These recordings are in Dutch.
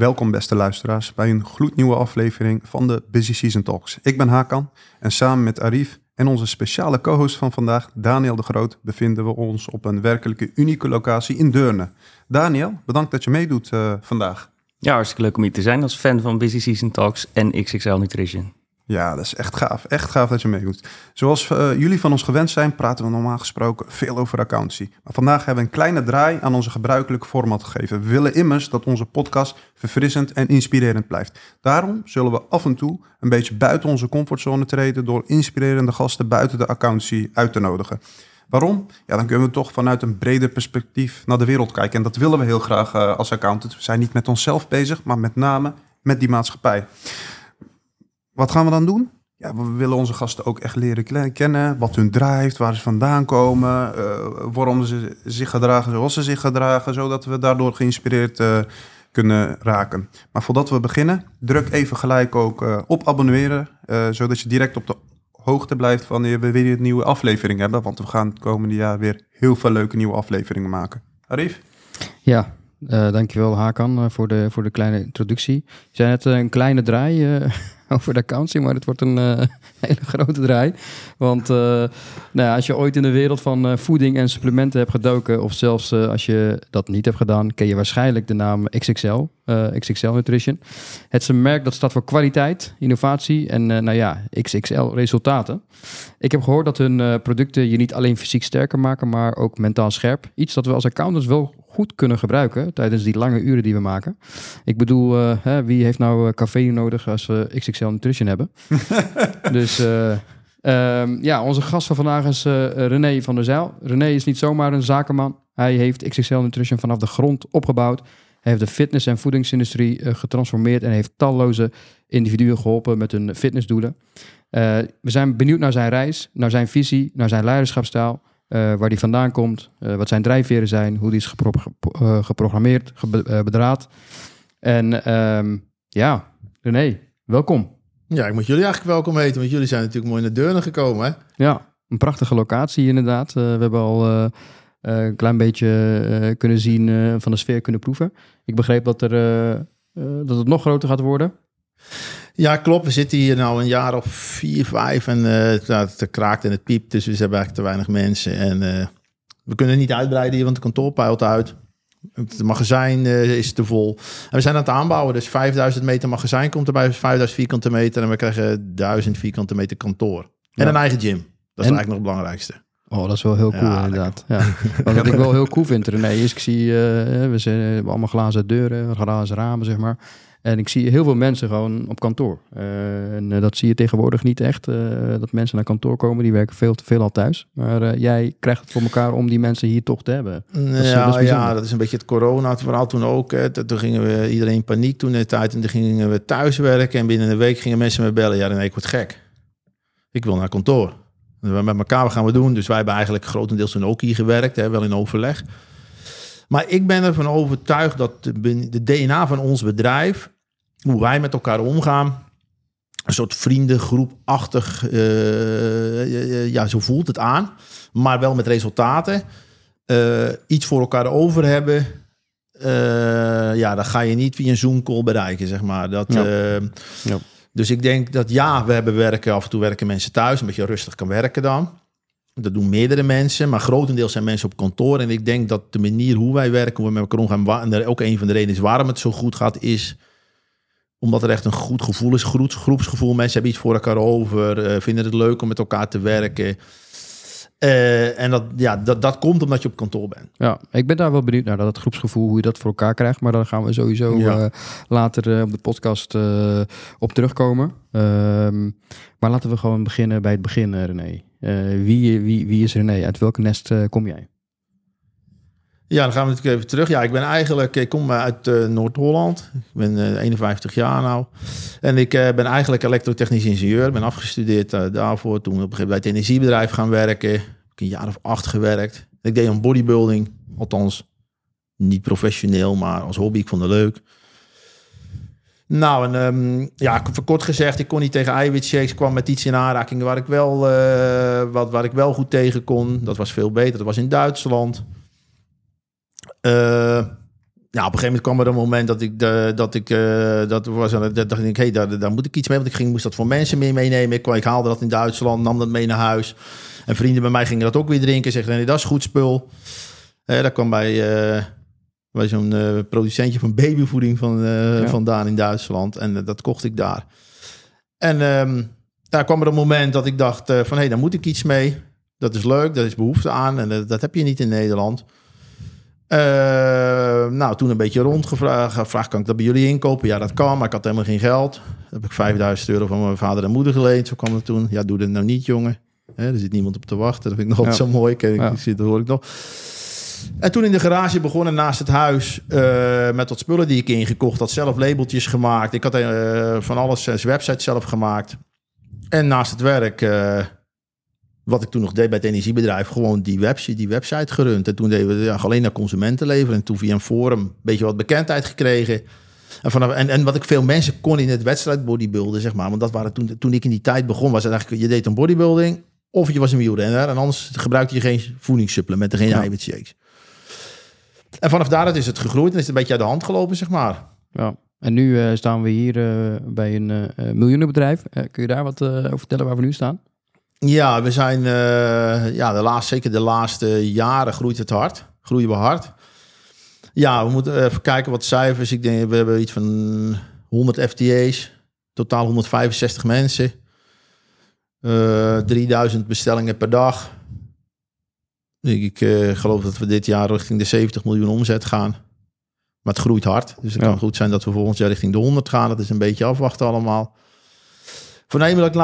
Welkom beste luisteraars bij een gloednieuwe aflevering van de Busy Season Talks. Ik ben Hakan en samen met Arif en onze speciale co-host van vandaag, Daniel de Groot, bevinden we ons op een werkelijke unieke locatie in Deurne. Daniel, bedankt dat je meedoet uh, vandaag. Ja, hartstikke leuk om hier te zijn als fan van Busy Season Talks en XXL Nutrition. Ja, dat is echt gaaf. Echt gaaf dat je meedoet. Zoals uh, jullie van ons gewend zijn, praten we normaal gesproken veel over accountancy. Maar vandaag hebben we een kleine draai aan onze gebruikelijke format gegeven. We willen immers dat onze podcast verfrissend en inspirerend blijft. Daarom zullen we af en toe een beetje buiten onze comfortzone treden door inspirerende gasten buiten de accountancy uit te nodigen. Waarom? Ja, dan kunnen we toch vanuit een breder perspectief naar de wereld kijken. En dat willen we heel graag uh, als accountant. We zijn niet met onszelf bezig, maar met name met die maatschappij. Wat gaan we dan doen? Ja, we willen onze gasten ook echt leren kennen. Wat hun drijft, waar ze vandaan komen. Uh, waarom ze zich gedragen zoals ze zich gedragen. Zodat we daardoor geïnspireerd uh, kunnen raken. Maar voordat we beginnen, druk even gelijk ook uh, op abonneren. zodat je direct op de hoogte blijft wanneer we weer een nieuwe aflevering hebben. Want we gaan het komende jaar weer heel veel leuke nieuwe afleveringen maken. Arif? Ja, dankjewel Hakan voor, de, voor de kleine introductie. Je zei net een kleine draai over de accounting, maar het wordt een hele grote draai. Want nou ja, als je ooit in de wereld van voeding en supplementen hebt gedoken, of zelfs als je dat niet hebt gedaan, ken je waarschijnlijk de naam XXL, XXL Nutrition. Het is een merk dat staat voor kwaliteit, innovatie en nou ja, XXL resultaten. Ik heb gehoord dat hun producten je niet alleen fysiek sterker maken, maar ook mentaal scherp. Iets dat we als accountants wel goed kunnen gebruiken tijdens die lange uren die we maken. Ik bedoel, uh, hè, wie heeft nou uh, café nodig als we XXL Nutrition hebben? dus uh, um, ja, onze gast van vandaag is René van der Zijl. René is niet zomaar een zakenman. Hij heeft XXL Nutrition vanaf de grond opgebouwd. Hij heeft de fitness- en voedingsindustrie getransformeerd en heeft talloze individuen geholpen met hun fitnessdoelen. we zijn benieuwd naar zijn reis, naar zijn visie, naar zijn leiderschapstijl. Uh, waar die vandaan komt, uh, wat zijn drijfveren zijn, hoe die is gepro uh, geprogrammeerd, ge bedraad. En um, ja, René, welkom. Ja, ik moet jullie eigenlijk welkom heten, want jullie zijn natuurlijk mooi naar Deurne gekomen, hè? Ja, een prachtige locatie inderdaad. we hebben al een klein beetje kunnen zien, van de sfeer kunnen proeven. Ik begreep dat, er, dat het nog groter gaat worden. Ja, klopt. We zitten hier nou een jaar of vier, vijf en uh, het kraakt en het piept. Dus we hebben eigenlijk te weinig mensen. En uh, we kunnen niet uitbreiden hier, want het kantoor peilt uit. Het magazijn uh, is te vol. En we zijn aan het aanbouwen. Dus 5000 meter magazijn komt erbij, 5000 vierkante meter. En we krijgen 1000 vierkante meter kantoor. En ja. een eigen gym. Dat is en... eigenlijk nog het belangrijkste. Oh, dat is wel heel cool ja, inderdaad. Ja. Wat ik wel heel cool vind, René, is ik zie, uh, we, zijn, allemaal glazen deuren, glazen ramen, zeg maar. En ik zie heel veel mensen gewoon op kantoor. Uh, en uh, dat zie je tegenwoordig niet echt. Uh, dat mensen naar kantoor komen, die werken veel te veel al thuis. Maar jij krijgt het voor elkaar om die mensen hier toch te hebben. Dat is, ja, dat is ja, dat is een beetje het corona-verhaal toen ook. Hè. Toen gingen we iedereen in paniek toen de tijd. En toen gingen we thuis werken. En binnen een week gingen mensen me bellen. Ja, dan ik word gek. Ik wil naar kantoor. En met elkaar wat gaan we doen. Dus wij hebben eigenlijk grotendeels toen ook hier gewerkt. Hè, wel in overleg. Maar ik ben ervan overtuigd dat de, DNA van ons bedrijf, hoe wij met elkaar omgaan, een soort vriendengroepachtig, uh, ja, zo voelt het aan, maar wel met resultaten. Uh, iets voor elkaar over hebben. Uh, ja, dat ga je niet via een Zoom-call bereiken, zeg maar. Dat, ja. ja. Dus ik denk dat ja, we hebben werken, af en toe werken mensen thuis, een beetje rustig kan werken dan. Dat doen meerdere mensen, maar grotendeels zijn mensen op kantoor. En ik denk dat de manier hoe wij werken, hoe we met elkaar omgaan, en ook een van de redenen is waarom het zo goed gaat, is omdat er echt een goed gevoel is, groeps, groepsgevoel. Mensen hebben iets voor elkaar over, uh, vinden het leuk om met elkaar te werken. Uh, en dat, ja, dat, dat komt omdat je op kantoor bent. Ja, ik ben daar wel benieuwd naar, dat het groepsgevoel, hoe je dat voor elkaar krijgt. Maar daar gaan we sowieso ja. uh, later op de podcast op terugkomen. Ehm, maar laten we gewoon beginnen bij het begin, René. Wie, wie, wie is René? Uit welke nest kom jij? Ja, dan gaan we natuurlijk even terug. Ja, ik ben eigenlijk, ik kom uit uh, Noord-Holland. Ik ben uh, 51 jaar nou. En ik ben eigenlijk elektrotechnisch ingenieur. Ben afgestudeerd daarvoor. Toen op een gegeven moment bij het energiebedrijf gaan werken. Heb ik een jaar of acht gewerkt. Ik deed een bodybuilding. Althans, niet professioneel, maar als hobby. Ik vond het leuk. Nou, en um, ja, kort gezegd, ik kon niet tegen eiwitshakes. Ik kwam met iets in aanraking waar ik wel, wat, waar ik wel goed tegen kon. Dat was veel beter. Dat was in Duitsland. Uh, ja, op een gegeven moment kwam er een moment dat ik, de, dat ik, eh, dat was, dat dacht ik, hey, daar, moet ik iets mee. Want ik ging, moest dat voor mensen meer meenemen. Ik, kwam- ik haalde dat in Duitsland, nam dat mee naar huis. En vrienden bij mij gingen dat ook weer drinken. Zeggen, nee, dat is goed spul. Eh daar kwam bij, eh, bij zo'n eh, producentje van babyvoeding van, eh, Ja. vandaan in Duitsland. En eh, dat kocht ik daar. En ehm, daar kwam er een moment dat ik dacht van, hé, hey, daar moet ik iets mee. Dat is leuk, daar is behoefte aan. En dat heb je niet in Nederland. Nou, toen een beetje rondgevraagd. Gevraagd, kan ik dat bij jullie inkopen? Ja, dat kan, maar ik had helemaal geen geld. Dan heb ik 5000 euro van mijn vader en moeder geleend. Zo kwam het toen. Ja, doe dat nou niet, jongen. Hè, er zit niemand op te wachten. Dat vind ik nog Ja. zo mooi. Ja. ik zie, dat hoor ik nog. En toen in de garage begonnen naast het huis eh, met wat spullen die ik ingekocht had. Zelf labeltjes gemaakt. Ik had eh, van alles zijn website zelf gemaakt. En naast het werk, eh, wat ik toen nog deed bij het energiebedrijf, gewoon die website, die website gerund. En toen deden we ja, alleen naar consumenten leveren. En toen via een forum een beetje wat bekendheid gekregen. En, vanaf, en, en wat ik veel mensen kon in het wedstrijd bodybuilden, zeg maar. Want dat waren toen, toen ik in die tijd begon, was het eigenlijk, je deed een bodybuilding of je was een wielrenner. En anders gebruikte je geen voedingssupplementen, geen Ja. eiwitshakes. En vanaf daaruit is het gegroeid en is het een beetje uit de hand gelopen, zeg maar. Ja. En nu eh, staan we hier eh, bij een eh, miljoenenbedrijf. Kun je daar wat over vertellen waar we nu staan? Ja, we zijn ja, de laatste, zeker de laatste jaren groeit het hard. Groeien we hard. Ja, we moeten even kijken wat cijfers. Ik denk, we hebben iets van 100 FTA's. Totaal 165 mensen. Eh 3000 bestellingen per dag. Ik, ik eh, geloof dat we dit jaar richting de 70 miljoen omzet gaan. Maar het groeit hard. Dus het Ja. kan goed zijn dat we volgend jaar richting de 100 gaan. Dat is een beetje afwachten allemaal. Voornamelijk,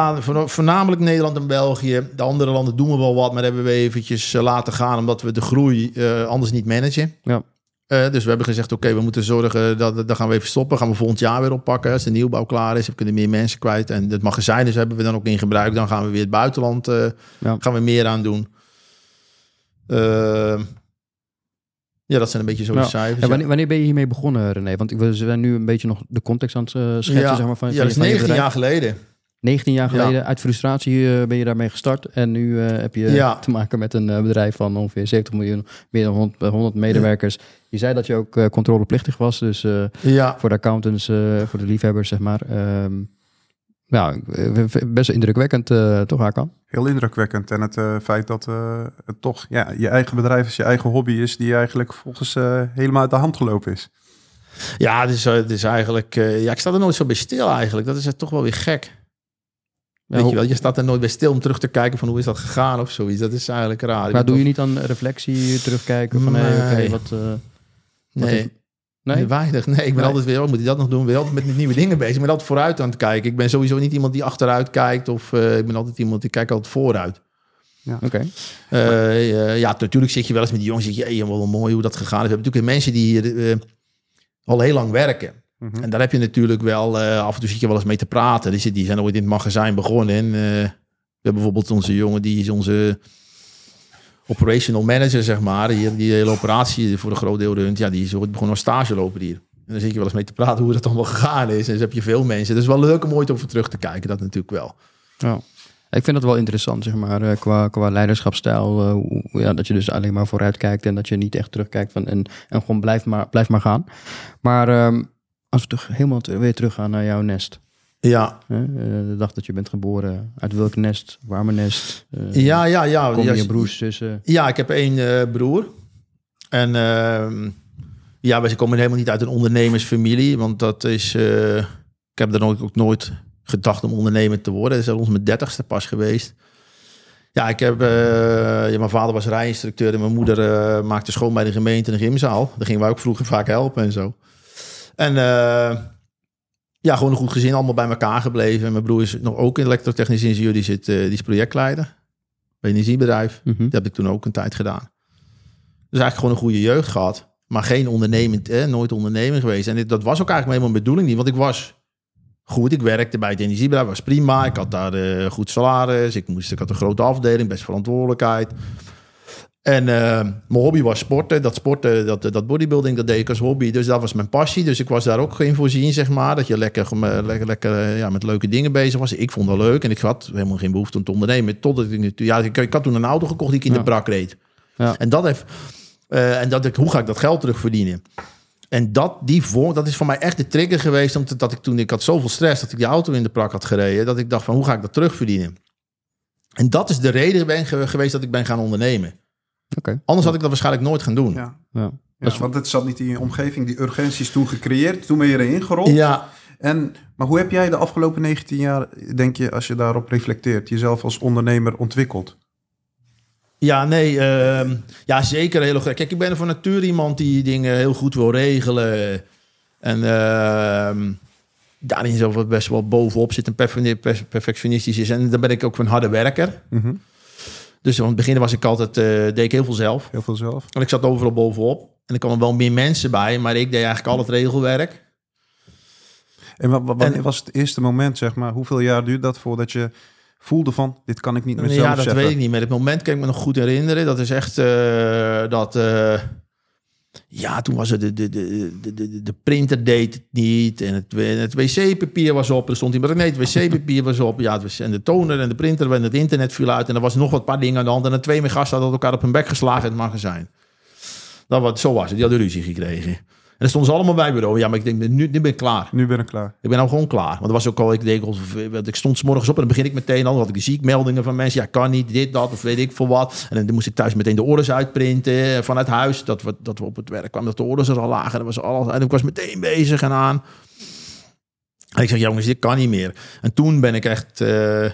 voornamelijk Nederland en België. De andere landen doen we wel wat, maar hebben we eventjes eh, laten gaan omdat we de groei eh, anders niet managen. Ja. Dus we hebben gezegd, oké, we moeten zorgen dat, dat gaan we even stoppen. Gaan we volgend jaar weer oppakken. Als de nieuwbouw klaar is, we kunnen meer mensen kwijt. En het magazijn dus hebben we dan ook in gebruik. Dan gaan we weer het buitenland Ja. gaan we meer aan doen. Eh, ja, dat zijn een beetje zo de cijfers. En wanneer, wanneer ben je hiermee begonnen, René? Want ik- we zijn nu een beetje nog de context aan het eh, schetsen ja, zeg maar, van, ja, dat is van je 19 bedrijf. jaar geleden. 19 jaar Ja. geleden, uit frustratie eh, ben je daarmee gestart. En nu eh, heb je Ja. te maken met een bedrijf van ongeveer 70 miljoen, meer dan 100, eh, 100 medewerkers. Je zei dat je ook controleplichtig was, dus Ja, voor de accountants, voor de liefhebbers, zeg maar. Ehm nou, eh, best wel indrukwekkend, eh, toch Hakan? Heel indrukwekkend. En het eh, feit dat eh, het toch ja, je eigen bedrijf is, je eigen hobby is, die eigenlijk volgens eh, helemaal uit de hand gelopen is. Ja, het is, het is eigenlijk... eh, ja, ik sta er nooit zo bij stil eigenlijk. Dat is toch wel weer gek. Weet je wel, je staat er nooit bij stil om terug te kijken van hoe is dat gegaan of zoiets. Dat is eigenlijk raar. Maar doe je niet aan reflectie, terugkijken van, hey, oké, Nee. wat... eh, wat Nee, is- nee? weinig. Nee, ik ben Nee. altijd weer, oh, moet ik dat nog doen? Ik ben altijd met nieuwe dingen bezig. Ik ben altijd vooruit aan het kijken. Ik ben sowieso niet iemand die achteruit kijkt of eh, ik ben altijd iemand die kijkt altijd vooruit. Oké. Eh, eh, ja, natuurlijk zit je wel eens met die jongens. Zeg je, wel mooi hoe dat gegaan is. We hebben natuurlijk mensen die hier al heel lang werken. Mhm. En daar heb je natuurlijk wel, af en toe zit je wel eens mee te praten. Die, zit- die zijn ooit in het magazijn begonnen. En, we hebben bijvoorbeeld onze jongen, die is onze operational manager, zeg maar. Die, die hele operatie voor een groot deel runt. Ja, die is begonnen als stageloper hier. En dan zit je wel eens mee te praten hoe dat allemaal gegaan is. En dus heb je veel mensen. Het is wel leuk om ooit over terug te kijken, dat natuurlijk wel. Ja. Ik vind dat wel interessant, zeg maar, eh, qua, qua leiderschapsstijl. eh, ja, dat je dus alleen maar vooruit kijkt en dat je niet echt terugkijkt van, en, en gewoon blijft maar, blijft maar gaan. Maar ehm, als we toch helemaal weer teruggaan naar jouw nest. Ja, eh, de dag dat je bent geboren. Uit welk nest? Warme nest? eh, ja, ja. ja. Kom je broers, zussen? Ja, ik heb één eh, broer. En ehm, ja, wij komen helemaal niet uit een ondernemersfamilie. Want dat is... ik heb er ook nooit gedacht om ondernemer te worden. Dat is ons mijn dertigste pas geweest. Ja, ik heb... ja, mijn vader was rijinstructeur en mijn moeder maakte schoon bij de gemeente de gymzaal. Daar gingen wij ook vroeger vaak helpen en zo. En eh, ja, gewoon een goed gezin, allemaal bij elkaar gebleven. En mijn broer is nog ook een elektrotechnisch ingenieur. Die, zit, eh, die is projectleider bij een energiebedrijf. Mhm. Dat heb ik toen ook een tijd gedaan. Dus eigenlijk gewoon een goede jeugd gehad. Maar geen ondernemend, eh, nooit ondernemer geweest. En dit- dat was ook eigenlijk helemaal mijn bedoeling niet. Want ik was goed. Ik werkte bij het energiebedrijf. was prima. Ik had daar eh, goed salaris. Ik, moest, ik had een grote afdeling. Best verantwoordelijkheid. En eh, mijn hobby was sporten. Dat sporten, dat, dat bodybuilding, dat deed ik als hobby. Dus dat was mijn passie. Dus ik was daar ook in voorzien, zeg maar. Dat je lekker, eh, lekker, lekker eh, ja, met leuke dingen bezig was. Ik vond dat leuk. En ik had helemaal geen behoefte om te ondernemen. Totdat ik nu... Ja, ik, ik had toen een auto gekocht die ik in Ja. de brak reed. Ja. En dat heeft... en dat ik, hoe ga ik dat geld terugverdienen? En dat, die vorm, dat is voor mij echt de trigger geweest. Omdat dat ik toen, ik had zoveel stress dat ik die auto in de prak had gereden. Dat ik dacht van, hoe ga ik dat terugverdienen? En dat is de reden ben ge- geweest dat ik ben gaan ondernemen. Oké. Anders had ik dat waarschijnlijk nooit gaan doen. Ja. Ja. Ja, want het zat niet in je omgeving. Die urgentie is toen gecreëerd. Toen ben je erin gerold. Ja, En, maar hoe heb jij de afgelopen 19 jaar, denk je, als je daarop reflecteert, jezelf als ondernemer ontwikkeld? Ja, nee, ehm, ja, zeker heel goed. Kijk, ik ben van nature iemand die dingen heel goed wil regelen. En ehm daarin zo wat best wel bovenop zit en perfe- per- perfectionistisch is. En dan ben ik ook een harde werker. Mhm. Dus aan het begin was ik altijd, eh, deed ik heel veel zelf. Heel veel zelf. En ik zat overal bovenop. En er kwamen wel meer mensen bij, maar ik deed eigenlijk al het regelwerk. En wa- wa- wanneer En- was het eerste moment, zeg maar, hoeveel jaar duurde dat voordat je voelde van, dit kan ik niet meer ja, zelf dat zetten? weet ik niet meer. Het moment kan ik me nog goed herinneren. Dat is echt eh, dat... eh, ja, toen was het de, de, de, de, de, printer deed het niet. En het, het wc-papier was op. Er stond iemand, nee, het wc-papier was op. Ja, en de toner en de printer en het internet viel uit. En er was nog wat paar dingen aan de hand. En de twee mijn gasten hadden elkaar op hun bek geslagen in het magazijn. Dat was, zo was het. Die hadden ruzie gekregen. En dan stonden ze allemaal bij bureau. Ja, maar ik denk, nu, nu ben ik klaar. Nu ben ik klaar. Ik ben nou gewoon klaar. Want er was ook al, ik deed al, ik stond 's morgens op en dan begin ik meteen al. had ik de ziekmeldingen van mensen. Ja, kan niet, dit, dat, of weet ik veel wat. En dan moest ik thuis meteen de orders uitprinten eh, vanuit huis. Dat we, dat we op het werk kwamen, dat de orders er al lagen. Dat was alles, en ik was meteen bezig en aan. En ik zeg, jongens, dit kan niet meer. En toen ben ik echt eh,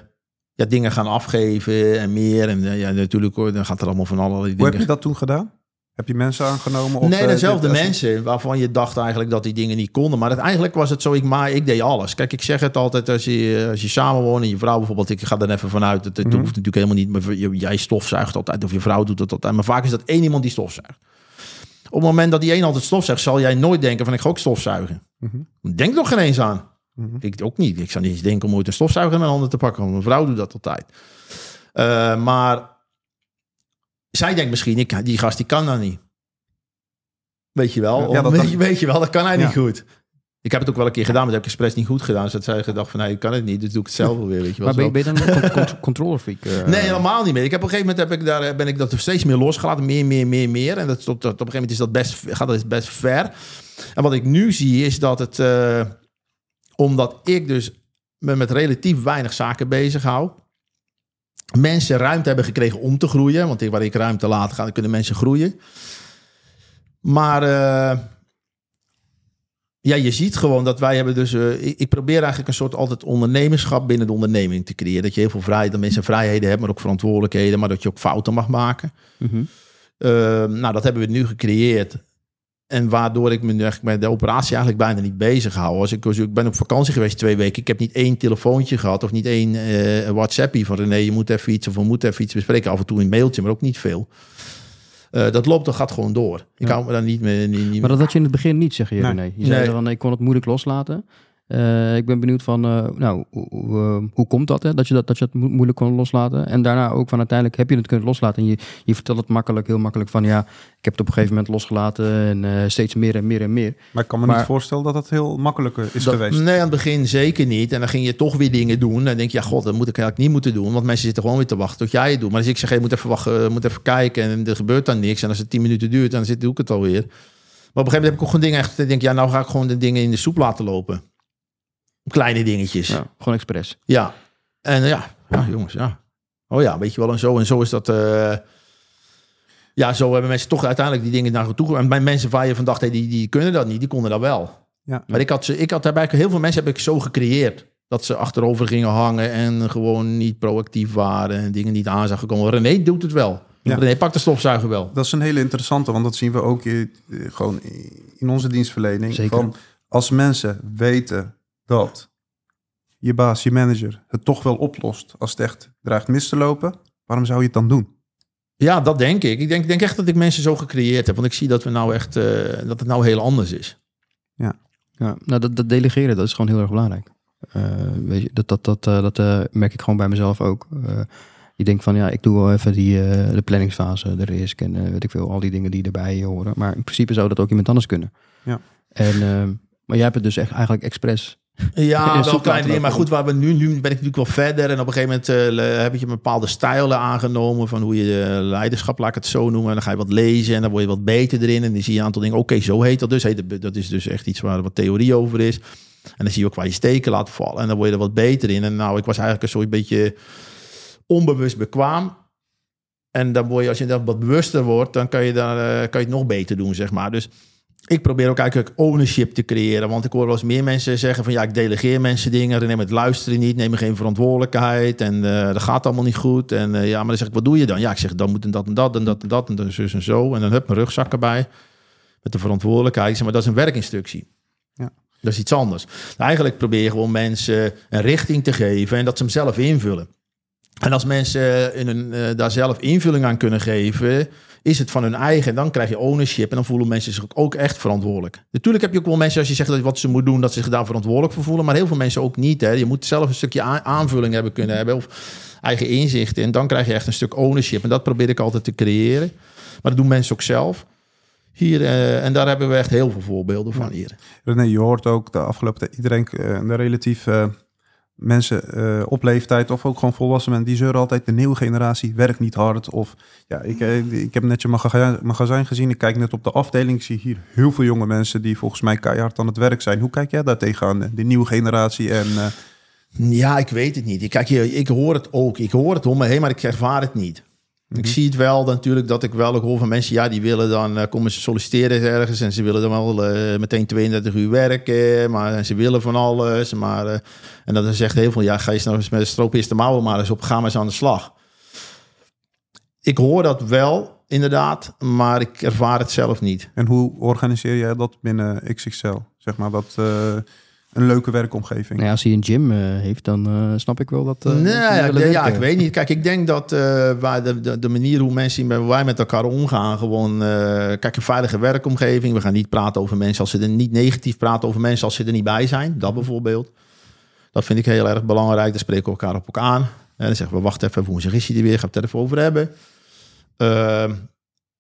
ja, dingen gaan afgeven en meer. En eh, ja, natuurlijk hoor, dan gaat er allemaal van allerlei Hoe dingen. heb je dat toen gedaan? Heb je mensen aangenomen? Of, nee, eh, dezelfde mensen waarvan je dacht eigenlijk dat die dingen niet konden. Maar uiteindelijk was het zo, ik, maar ik deed alles. Kijk, ik zeg het altijd, als je, als je samenwoont en je vrouw bijvoorbeeld, ik ga er even vanuit, het, het Mhm. hoeft natuurlijk helemaal niet, maar jij stofzuigt altijd of je vrouw doet dat altijd. Maar vaak is dat één iemand die stofzuigt. Op het moment dat die één altijd stofzuigt, zal jij nooit denken van ik ga ook stofzuigen. Mhm. Denk er geen eens aan. Mhm. Ik ook niet. Ik zou niet eens denken om ooit een stofzuiger in mijn handen te pakken. Want mijn vrouw doet dat altijd. Eh, maar zij denkt misschien, ik, die gast die kan dat niet. Weet je wel? Ja, dat weet, je, weet je wel, dat kan hij Ja. niet goed. Ik heb het ook wel een keer gedaan, maar dat heb ik expres niet goed gedaan. Dus dat zij gedacht van, nee, ik kan het niet. Dus doe ik het zelf wel weer, weet je wel. Maar ben je, ben je dan een con- con- controller freak? eh? Nee, helemaal niet meer. Ik heb op een gegeven moment heb ik daar, ben ik dat steeds meer losgelaten. Meer, meer, meer, meer. En dat, tot, tot, op een gegeven moment is dat best, gaat dat best ver. En wat ik nu zie is dat het... eh, omdat ik dus me met relatief weinig zaken bezig hou... mensen ruimte hebben gekregen om te groeien. Want ik- waar ik ruimte laat ga, dan kunnen mensen groeien. Maar... eh, ja, je ziet gewoon dat wij hebben dus... eh, ik, ik probeer eigenlijk een soort altijd ondernemerschap binnen de onderneming te creëren. Dat je heel veel vrijheid, dat mensen vrijheden hebben, maar ook verantwoordelijkheden. Maar dat je ook fouten mag maken. Mhm. Uh, nou, dat hebben we nu gecreëerd. En waardoor ik me nu eigenlijk met de operatie eigenlijk bijna niet bezig hou. Als ik, als ik ben op vakantie geweest twee weken. Ik heb niet één telefoontje gehad of niet één eh WhatsAppie van René, je moet even iets of we moeten even iets bespreken. Af en toe een mailtje, maar ook niet veel. Uh, dat loopt, dat gaat gewoon door. Ik Ja. hou me daar niet meer... Niet, niet Maar dat had je in het begin niet, zeg je, Nee. René. Je zei Nee. van, ik kon het moeilijk loslaten. Eh, ik ben benieuwd van, eh, nou, hoe, hoe, eh, hoe komt dat, hè? Dat je dat, dat je het mo- moeilijk kon loslaten? En daarna ook van, uiteindelijk heb je het kunnen loslaten. En je, je vertelt het makkelijk, heel makkelijk van, ja, ik heb het op een gegeven moment losgelaten en eh, steeds meer en meer en meer. Maar ik kan me Maar- niet voorstellen dat het heel makkelijk is Dat- geweest. Nee, aan het begin zeker niet. En dan ging je toch weer dingen doen. En dan denk je, ja god, dat moet ik eigenlijk niet moeten doen. Want mensen zitten gewoon weer te wachten tot jij het doet. Maar als ik zeg, hey, je moet even wachten, moet even kijken. En er gebeurt dan niks. En als het tien minuten duurt, dan zit, doe ik het alweer. Maar op een gegeven moment heb ik ook gewoon dingen echt... Ik denk, ja, nou ga ik gewoon de dingen in de soep laten lopen. Kleine dingetjes. Ja. Ja, gewoon expres. En ja, ja, jongens, ja. Oh ja, weet je wel. En zo en zo is dat... eh, ja, zo hebben mensen toch uiteindelijk die dingen naar toe. En bij mensen waar je van dacht, hey, die, die kunnen dat niet, die konden dat wel. Ja. Maar ik had, ze, ik had daarbij heel veel mensen heb ik zo gecreëerd. Dat ze achterover gingen hangen en gewoon niet proactief waren en dingen niet aan zagen komen. René doet het wel. Ja. René pakt de stofzuiger wel. Dat is een hele interessante, want dat zien we ook in, eh, gewoon in onze dienstverlening. Zeker. Van als mensen weten dat je baas, je manager, het toch wel oplost als het echt dreigt mis te lopen, waarom zou je het dan doen? Ja, dat denk ik. Ik denk, denk echt dat ik mensen zo gecreëerd heb. Want ik zie dat, we nou echt, eh, dat het nou heel anders is. Ja, nou, dat, dat delegeren, dat is gewoon heel erg belangrijk. Eh, weet je, dat, dat, dat, eh, dat merk ik gewoon bij mezelf ook. Eh, je denkt van, ja, ik doe wel even die, eh, de planningsfase, de risk en weet ik veel, al die dingen die erbij horen. Maar in principe zou dat ook iemand anders kunnen. Ja. En, maar jij hebt het dus echt eigenlijk expres Ja, wel kleine dingen. Maar goed, waar we nu, nu ben ik natuurlijk wel verder. En op een gegeven moment le- heb je een bepaalde stijlen aangenomen. Van hoe je eh, leiderschap, laat ik het zo noemen. En dan ga je wat lezen en dan word je wat beter erin. En dan zie je een aantal dingen. Oké, zo heet dat dus. Het- dat is dus echt iets waar wat theorie over is. En dan zie je ook waar je steken laat vallen. En dan word je er wat beter in. En nou, ik was eigenlijk een soort beetje onbewust bekwaam. En dan word je, als je dan wat bewuster wordt, dan kan je, daar, eh, kan je het nog beter doen, zeg maar. Dus ik probeer ook eigenlijk ownership te creëren. Want ik hoor wel eens meer mensen zeggen van... ja, ik delegeer mensen dingen. René, het luisteren niet. Neem geen verantwoordelijkheid. En eh, dat gaat allemaal niet goed. En eh, ja, maar dan zeg ik, wat doe je dan? Ja, ik zeg, dan moet en dat en dat en dat en dat en dan zus en zo. En dan heb mijn rugzak erbij. Met de verantwoordelijkheid. Ik zeg, maar dat is een werkinstructie. Ja. Dat is iets anders. Eigenlijk probeer je gewoon mensen een richting te geven... en dat ze hem zelf invullen. En als mensen in een, eh, daar zelf invulling aan kunnen geven, is het van hun eigen. En dan krijg je ownership en dan voelen mensen zich ook echt verantwoordelijk. Natuurlijk heb je ook wel mensen, als je zegt dat wat ze moeten doen, dat ze zich daar verantwoordelijk voor voelen. Maar heel veel mensen ook niet. Hè. Je moet zelf een stukje aan- aanvulling hebben kunnen hebben of eigen inzichten. En dan krijg je echt een stuk ownership. En dat probeer ik altijd te creëren. Maar dat doen mensen ook zelf. Hier, eh, en daar hebben we echt heel veel voorbeelden van hier. René, je hoort ook de afgelopen tijd iedereen, eh, de relatief eh, mensen eh, op leeftijd of ook gewoon volwassen mensen, die zeuren altijd de nieuwe generatie werkt niet hard. Of ja, ik, eh, ik heb net je magazijn, gezien. Ik kijk net op de afdeling. Ik zie hier heel veel jonge mensen die volgens mij keihard aan het werk zijn. Hoe kijk jij daar tegenaan? De nieuwe generatie en eh, Ja, ik weet het niet. Ik, kijk, ik hoor het ook. Ik hoor het om me heen, maar ik ervaar het niet. Ik zie het wel natuurlijk dat ik wel ook hoor van mensen, ja, die willen dan eh, komen ze solliciteren ergens en ze willen dan wel eh, meteen 32 uur werken, maar ze willen van alles. Maar, eh, en dan zegt heel veel, ja, ga je eens nou eens met de stroop de mouwen maar eens op, ga maar eens aan de slag. Ik hoor dat wel, inderdaad, maar ik ervaar het zelf niet. En hoe organiseer jij dat binnen XXL? Zeg maar dat een leuke werkomgeving. Nou ja, als hij een gym eh, heeft, dan eh, snap ik wel dat... eh, nee, ja, ja, ik weet niet. Kijk, ik denk dat eh, waar de, de, de manier hoe mensen waar wij met elkaar omgaan, gewoon, eh, kijk, een veilige werkomgeving. We gaan niet praten over mensen als ze er niet negatief praten over mensen als ze er niet bij zijn. Dat bijvoorbeeld. Dat vind ik heel erg belangrijk. Dan spreken we elkaar op elkaar aan. En dan zeggen we, wacht even, woensdag is hij er weer. We het er even over hebben.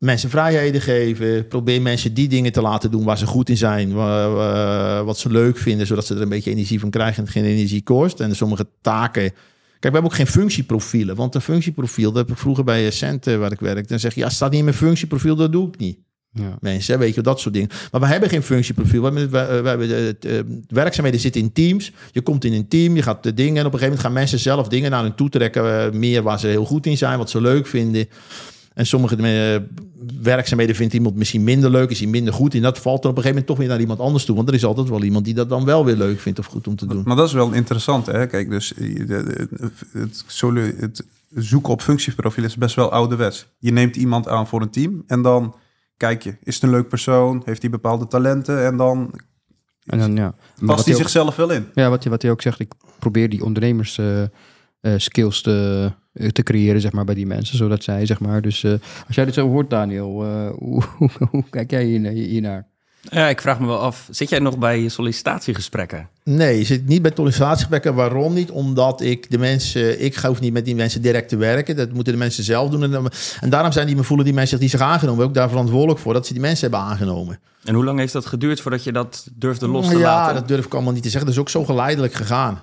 Mensen vrijheden geven. Probeer mensen die dingen te laten doen waar ze goed in zijn. wa- wa- wat ze leuk vinden, zodat ze er een beetje energie van krijgen en het geen energie kost. En sommige taken. Kijk, we hebben ook geen functieprofielen. Want een functieprofiel, dat heb ik vroeger bij Centen waar ik werkte. Dan zeg je, ja, staat niet in mijn functieprofiel, dat doe ik niet. Ja. Mensen, weet je, dat soort dingen. Maar we hebben geen functieprofiel. We hebben, we, hebben de, de- de werkzaamheden zitten in teams. Je komt in een team, je gaat de dingen. En op een gegeven moment gaan mensen zelf dingen naar hun toe trekken. eh, meer waar ze heel goed in zijn, wat ze leuk vinden. En sommige eh, werkzaamheden vindt iemand misschien minder leuk, is hij minder goed in. Dat valt er op een gegeven moment toch weer naar iemand anders toe. Want er is altijd wel iemand die dat dan wel weer leuk vindt of goed om te doen. Maar dat is wel interessant, hè? Kijk, dus eh, de- het, zoeken op functieprofiel is best wel ouderwets. Je neemt iemand aan voor een team en dan kijk je, is het een leuk persoon? Heeft hij bepaalde talenten? En dan En dan, ja. Maar past hij zichzelf wel in. Ja, wat, hij- wat hij ook zegt, ik probeer die ondernemers eh, eh, skills te, eh, te creëren, zeg maar, bij die mensen. Zodat zij, zeg maar, dus eh, als jij dit zo hoort, Daniel, eh, hoe, hoe, hoe kijk jij hier, hiernaar? Ja, ik vraag me wel af, zit jij nog bij sollicitatiegesprekken? Nee, je zit niet bij sollicitatiegesprekken. Waarom niet? Omdat ik de mensen, ik hoef niet met die mensen direct te werken. Dat moeten de mensen zelf doen. En, en daarom zijn die me voelen die mensen die zich aangenomen, ook daar verantwoordelijk voor dat ze die mensen hebben aangenomen. En hoe lang heeft dat geduurd voordat je dat durfde los te ja, laten? dat durf ik allemaal niet te zeggen. Dat is ook zo geleidelijk gegaan.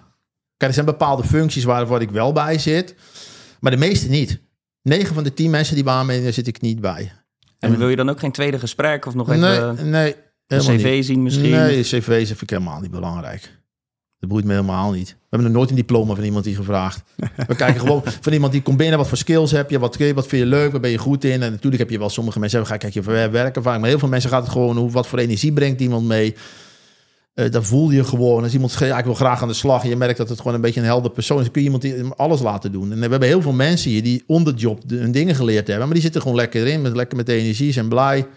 Kijk, er zijn bepaalde functies waar, waar ik wel bij zit, maar de meeste niet. 9 van de 10 mensen die bij me daar zit ik niet bij. En wil je dan ook geen tweede gesprek of nog even nee, een cv niet. zien misschien? Nee, cv's vind ik helemaal niet belangrijk. Dat boeit me helemaal niet. We hebben nog nooit een diploma van iemand die gevraagd. We kijken gewoon van iemand die komt binnen. Wat voor skills heb je? Wat, wat vind je leuk? Wat ben je goed in? En natuurlijk heb je wel sommige mensen... Ga kijk je werken vaak. Maar heel veel mensen gaat het gewoon... Hoe, wat voor energie brengt iemand mee? Eh dan voel je gewoon. Als iemand ja, ik wil graag aan de slag. En je merkt dat het gewoon een beetje een helder persoon is. Dan kun je iemand die alles laten doen. En we hebben heel veel mensen hier die on the job hun dingen geleerd hebben. Maar die zitten gewoon lekker in. Met, lekker met de energie. Zijn blij.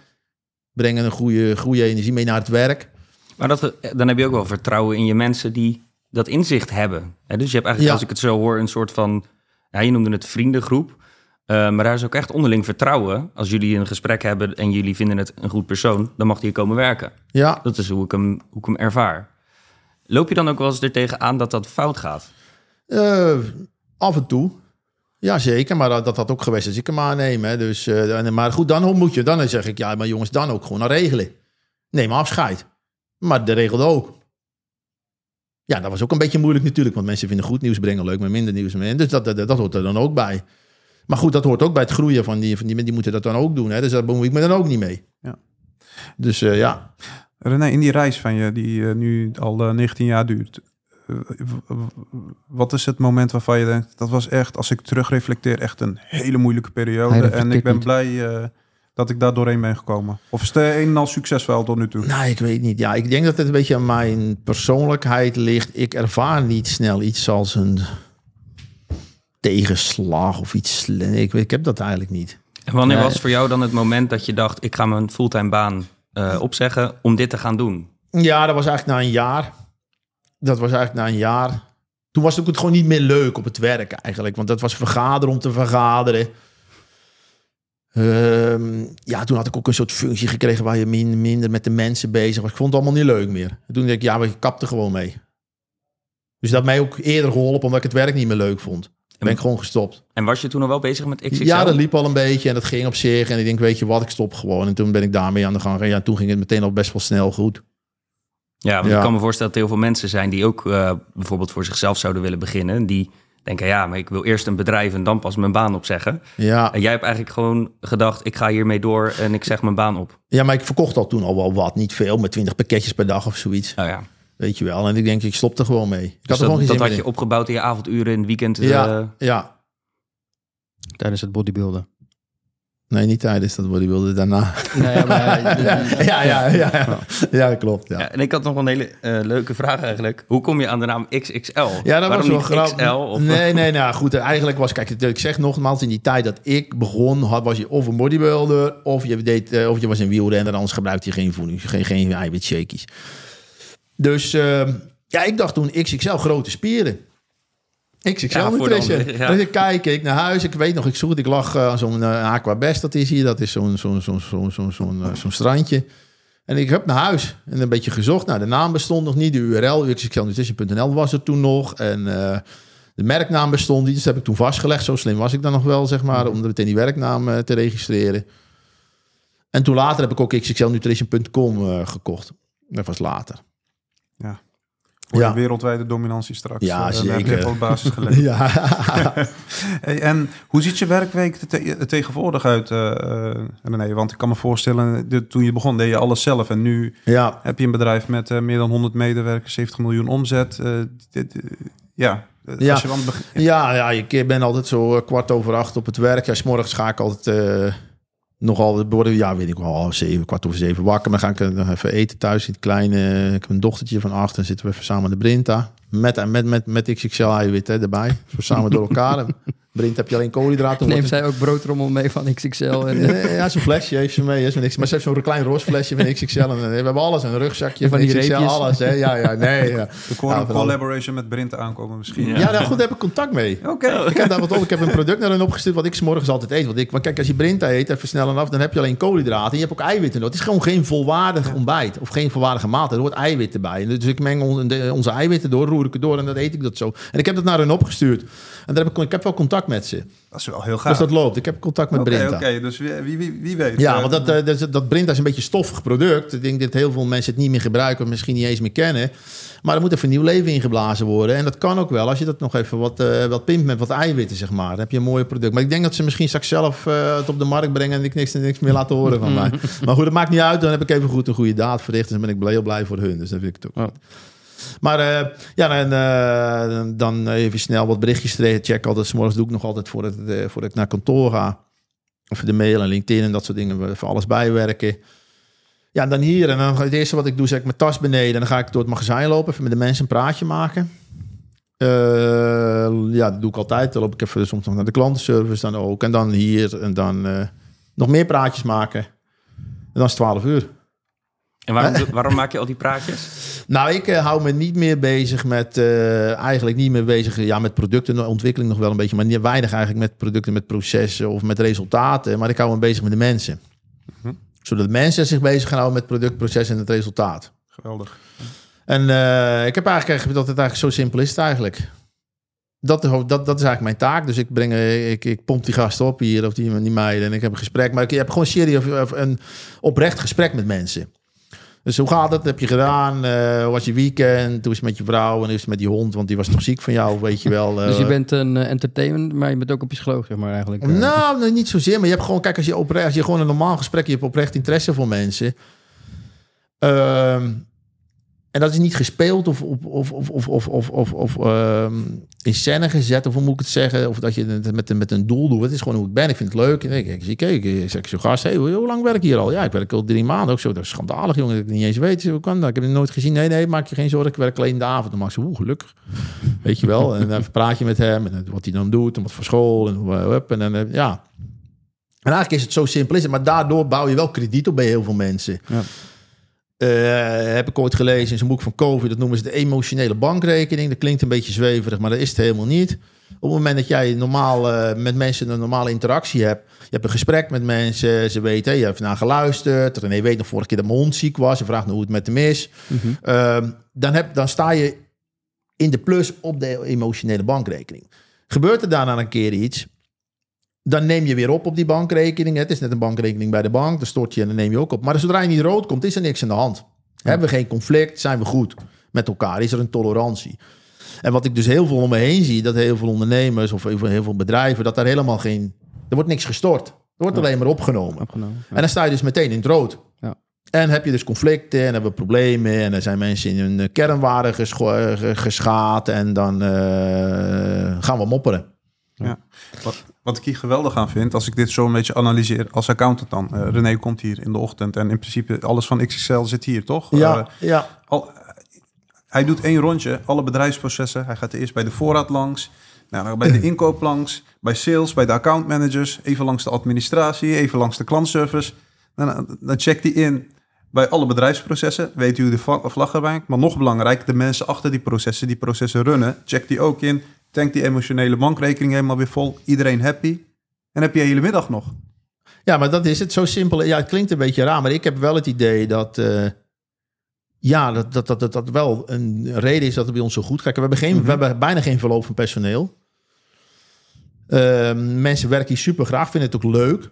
Brengen een goede, goede energie mee naar het werk. Maar dat, dan heb je ook wel vertrouwen in je mensen die dat inzicht hebben. Dus je hebt eigenlijk, Ja. als ik het zo hoor, een soort van... Ja, je noemde het vriendengroep. Eh, maar daar is ook echt onderling vertrouwen. Als jullie een gesprek hebben en jullie vinden het een goed persoon... dan mag die hier komen werken. Ja, Dat is hoe ik hem, hoe ik hem ervaar. Loop je dan ook wel eens er tegenaan dat dat fout gaat? Eh, af en toe. Ja, zeker. Maar dat dat had ook geweest als ik hem aanneem. Hè. Dus, eh, maar goed, dan moet je. Dan zeg ik, ja, maar jongens, dan ook gewoon naar regelen. Neem afscheid. Maar de regelde ook. Ja, dat was ook een beetje moeilijk natuurlijk. Want mensen vinden goed nieuws brengen leuk, maar minder nieuws. brengen. Dus dat, dat, dat hoort er dan ook bij. Maar goed, dat hoort ook bij het groeien van die, van die, die moeten dat dan ook doen. Hè? Dus daar bemoei ik me dan ook niet mee. Ja. Dus eh, ja, René, in die reis van je, die eh, nu al eh, 19 jaar duurt, eh, w- w- wat is het moment waarvan je denkt, dat was echt, als ik terugreflecteer, echt een hele moeilijke periode. En ik ben niet. blij eh, dat ik daar doorheen ben gekomen. Of is het een en al succesvol tot nu toe? nou, ik weet niet. Ja, ik denk dat het een beetje aan mijn persoonlijkheid ligt. Ik ervaar niet snel iets als een tegenslag of iets. ik, ik heb dat eigenlijk niet. En wanneer was voor jou dan het moment dat je dacht... ik ga mijn fulltime baan eh, opzeggen om dit te gaan doen? Ja, dat was eigenlijk na een jaar. Dat was eigenlijk na een jaar. Toen was het ook gewoon niet meer leuk op het werk eigenlijk. Want dat was vergaderen om te vergaderen. Ehm, ja, toen had ik ook een soort functie gekregen waar je min, minder met de mensen bezig was. Ik vond het allemaal niet leuk meer. En toen dacht ik, ja, maar ik kapte gewoon mee. Dus dat mij ook eerder geholpen omdat ik het werk niet meer leuk vond. Ben ik gewoon gestopt. En was je toen al wel bezig met XXL? Ja, dat liep al een beetje en dat ging op zich. En ik denk, weet je wat, ik stop gewoon. En toen ben ik daarmee aan de gang. En ja, toen ging het meteen al best wel snel goed. Ja, want Ja. ik kan me voorstellen dat er heel veel mensen zijn... die ook eh, bijvoorbeeld voor zichzelf zouden willen beginnen. Die denken, ja, maar ik wil eerst een bedrijf... en dan pas mijn baan opzeggen. Ja, En jij hebt eigenlijk gewoon gedacht... ik ga hiermee door en ik zeg mijn baan op. Ja, maar ik verkocht al toen al wel wat. Niet veel, met 20 pakketjes per dag of zoiets. Nou ja, Weet je wel. En ik denk, ik stop er gewoon mee. Ik had dus er gewoon dat, geen dat zin had je opgebouwd in je avonduren in het weekend. Ja, eh, ja. Tijdens het bodybuilden. Nee, niet tijdens dat bodybuilden, daarna. Nee, ja, maar, ja, ja, ja, ja. Klopt. Ja. Ja, en ik had nog een hele eh, leuke vraag eigenlijk. Hoe kom je aan de naam XXL? Ja, dat Waarom was wel grappig. XL? Of, Nee, nee, nou goed. Eigenlijk was, kijk, ik zeg nogmaals, in die tijd dat ik begon, had, was je of een bodybuilder, of je, deed, eh, of je was een wielrenner, anders gebruikte je geen voeding, geen, geen eiwitshakies. Dus ehm, ja, ik dacht toen XXL grote spieren. XXL Ja, Nutrition. ja. Dus ik kijk ik naar huis. Ik weet nog, ik zoek het. Ik lag eh, aan zo'n eh, Aquabest, dat is hier. Dat is zo'n zo'n zo'n zo'n zo'n zo'n eh, zo'n strandje. En ik heb naar huis en een beetje gezocht. Nou, de naam bestond nog niet. De URL, xxlnutrition.nl was er toen nog. En de merknaam bestond niet. Dus dat heb ik toen vastgelegd. Zo slim was ik dan nog wel, zeg maar. Om meteen die werknaam te registreren. En toen later heb ik ook xxlnutrition.com eh, gekocht. Dat was later. Voor Ja. de wereldwijde dominantie straks. Ja, Eh, je zeker. op basis gelegd. Ja. Hey, en hoe ziet je werkweek er te- tegenwoordig uit, eh eh, René? Want ik kan me voorstellen, de- toen je begon deed je alles zelf. En nu ja. heb je een bedrijf met eh, meer dan 100 medewerkers, 70 miljoen omzet. Eh, dit, eh, ja, eh, Ja. als je. Ja, ja, ik ben altijd zo eh, kwart over acht op het werk. Ja, 's morgens ga ik altijd eh, nogal worden, ja, weet ik wel, half zeven, kwart over zeven wakker. Maar dan ga ik eh, even eten thuis in het kleine. Ik heb een dochtertje van acht en zitten we even samen de Brinta. Met, met, met, met XXL eiwit hè, erbij. Zo samen door elkaar. Brint heb je alleen koolhydraten. neemt zij ook broodrommel mee van XXL? En, Ja, zo'n flesje heeft ze mee. Is niks. Maar ze heeft zo'n klein roze flesje van XXL. En eh, we hebben alles. Een rugzakje Van van, die XXL. reepjes. Alles. Hè. Ja, ja, nee. Ja. Er kon Ja, een collaboration met Brint aankomen misschien. Ja. Ja, nou goed, daar heb ik contact mee. Oké. Ik heb daar wat op. Ik heb een product naar hen opgestuurd wat ik 's morgens altijd eet. Want ik, want kijk, als je Brinta eet, even snel en af, dan heb je alleen koolhydraten. En je hebt ook eiwitten nodig. Het is gewoon geen volwaardig ontbijt. Of geen volwaardige maaltijd. Er hoort eiwit erbij. Dus ik meng onze eiwitten door, roer ik het door en dan eet ik dat zo. En ik heb dat naar hen opgestuurd. En daar heb ik, ik heb wel contact met ze. Dat is wel heel gaaf. Dus dat loopt. Ik heb contact met Oké, Brinta. oké, dus wie, wie, wie, wie weet. Ja, Eh, want dat, eh, dat, dat Brinta is een beetje een stoffig product. Ik denk dat heel veel mensen het niet meer gebruiken, of misschien niet eens meer kennen. Maar er moet even nieuw leven ingeblazen worden. En dat kan ook wel, als je dat nog even wat, eh wat pimpt met wat eiwitten, zeg maar. Dan heb je een mooi product. Maar ik denk dat ze misschien straks zelf het op de markt brengen en ik niks, niks meer laten horen van mij. Maar goed, dat maakt niet uit. Dan heb ik even goed een goede daad verricht. En dan ben ik blij- heel blij voor hun. Dus dan vind ik het ook Oh. Maar eh, ja, en, eh, dan even snel wat berichtjes te checken. Altijd, 's morgens doe ik nog altijd voordat, eh, voordat ik naar kantoor ga. Of de mail en LinkedIn en dat soort dingen. Even alles bijwerken. Ja, en dan hier. En dan het eerste wat ik doe, zet ik mijn tas beneden. En dan ga ik door het magazijn lopen. Even met de mensen een praatje maken. Ja, dat doe ik altijd. Dan loop ik even soms nog naar de klantenservice dan ook. En dan hier. En dan nog meer praatjes maken. En dan is het 12 uur. En waarom, waarom maak je al die praatjes? Nou, ik eh, hou me niet meer bezig met, eh, eigenlijk niet meer bezig, ja, met productenontwikkeling nog wel een beetje, maar niet, weinig eigenlijk met producten, met processen of met resultaten. Maar ik hou me bezig met de mensen. Zodat mensen zich bezig gaan houden met product, proces en het resultaat. Geweldig. En eh, ik heb eigenlijk dat het eigenlijk zo simpel is het eigenlijk. Dat, dat, dat is eigenlijk mijn taak. Dus ik, breng, ik, ik pomp die gasten op hier, of die, die meiden. En ik heb een gesprek. Maar ik heb gewoon serieus of een oprecht gesprek met mensen. Dus hoe gaat het? Heb je gedaan? Hoe was je weekend? Hoe is het met je vrouw? En hoe is het met die hond? Want die was toch ziek van jou, weet je wel. Dus je eh. bent een eh, entertainment, maar je bent ook op psycholoog, zeg maar eigenlijk. Nou, nee, niet zozeer. Maar je hebt gewoon, kijk, als je, oprecht, als je gewoon een normaal gesprek, je hebt oprecht interesse voor mensen. Ehm, en dat is niet gespeeld of, of, of, of, of, of, of, of ehm, in scène gezet, of hoe moet ik het zeggen? Of dat je het met, met een doel doet. Het is gewoon hoe ik ben. Ik vind het leuk. En ik, kijk, ik zeg zo gast, hey, hoe, lang werk ik hier al? Ja, ik werk al drie maanden. Ook zo, dat is schandalig, jongen. Dat ik niet eens weet. Hoe kan dat? Ik heb het nooit gezien. Nee, nee, maak je geen zorgen. Ik werk alleen de avond. Dan maak ze, oeh, gelukkig. weet je wel. En dan praat je met hem. En wat hij dan doet. En wat voor school. En, en, en eh, ja. En eigenlijk is het zo simpel. Is het, maar daardoor bouw je wel krediet op bij heel veel mensen. Ja. Eh, heb ik ooit gelezen in zo'n boek van COVID, dat noemen ze de emotionele bankrekening. Dat klinkt een beetje zweverig, maar dat is het helemaal niet. Op het moment dat jij normaal eh, met mensen een normale interactie hebt, je hebt een gesprek met mensen, ze weten, je hebt naar geluisterd. René weet nog vorige keer dat mijn hond ziek was, je vraagt nou hoe het met hem is. Mhm. Ehm, dan, heb, dan sta je in de plus op de emotionele bankrekening. Gebeurt er daarna een keer iets, dan neem je weer op op die bankrekening. Het is net een bankrekening bij de bank, dan stort je en dan neem je ook op. Maar zodra je niet rood komt, is er niks aan de hand. Hebben we geen conflict, zijn we goed met elkaar, is er een tolerantie. En wat ik dus heel veel om me heen zie, dat heel veel ondernemers of heel veel, heel veel bedrijven, dat daar helemaal geen, er wordt niks gestort. Er wordt alleen maar opgenomen. Opgenomen. Ja. En dan sta je dus meteen in het rood. Ja. En heb je dus conflicten en hebben we problemen. En er zijn mensen in hun kernwaarden eh, ge- geschaad. En dan eh, gaan we mopperen. Wat, wat ik hier geweldig aan vind, als ik dit zo een beetje analyseer als accountant dan. Eh, René komt hier in de ochtend en in principe alles van XXL zit hier, toch? Eh, ja. al, hij doet één rondje, alle bedrijfsprocessen. Hij gaat eerst bij de voorraad langs, nou, bij de inkoop langs, bij sales, bij de accountmanagers, even langs de administratie, even langs de klantservice. Dan, dan checkt hij in bij alle bedrijfsprocessen, weet u de vlag erbij. Maar nog belangrijk, de mensen achter die processen, die processen runnen, checkt hij ook in, tankt die emotionele bankrekening helemaal weer vol, iedereen happy. En heb je hele middag nog. ja, maar dat is het. Zo simpel. Ja, het klinkt een beetje raar. Maar ik heb wel het idee dat... eh, ja, dat dat, dat, dat dat wel een reden is dat het bij ons zo goed gaat. We hebben, geen, we hebben bijna geen verloop van personeel. Ehm, mensen werken hier super graag, vinden het ook leuk.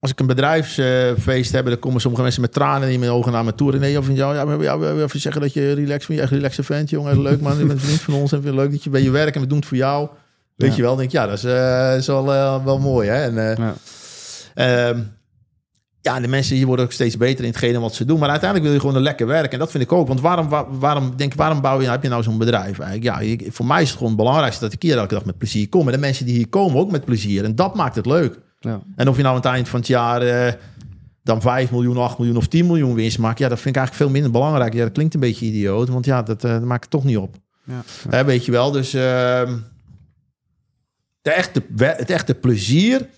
Als ik een bedrijfsfeest heb, dan komen sommige mensen met tranen in mijn ogen naar me toe. En nee, of jou, ja, we ja, we even zeggen dat je relaxed bent. Je echt relaxed vent, jongen. Leuk man, je bent een vriend van ons. En vind het leuk dat je bij je werk en we doen het voor jou. Weet Ja. je wel, denk ik, ja, dat is, eh, is wel, eh, wel mooi. Hè? En, eh, Ja. Ehm, ja, de mensen hier worden ook steeds beter in hetgene wat ze doen. Maar uiteindelijk wil je gewoon een lekker werk. En dat vind ik ook. Want waarom, wa- waarom, denk, waarom bouw je, heb je nou zo'n bedrijf? Eigenlijk? Ja, ik- voor mij is het gewoon het belangrijkste dat ik hier elke dag met plezier kom. En de mensen die hier komen ook met plezier. En dat maakt het leuk. Ja. En of je nou aan het eind van het jaar eh, dan 5 miljoen, 8 miljoen of 10 miljoen winst maakt. Ja, dat vind ik eigenlijk veel minder belangrijk. Ja, dat klinkt een beetje idioot. Want ja, dat, eh, dat maakt het toch niet op. Ja. Hè, weet je wel. Dus ehm, de echte, het echte plezier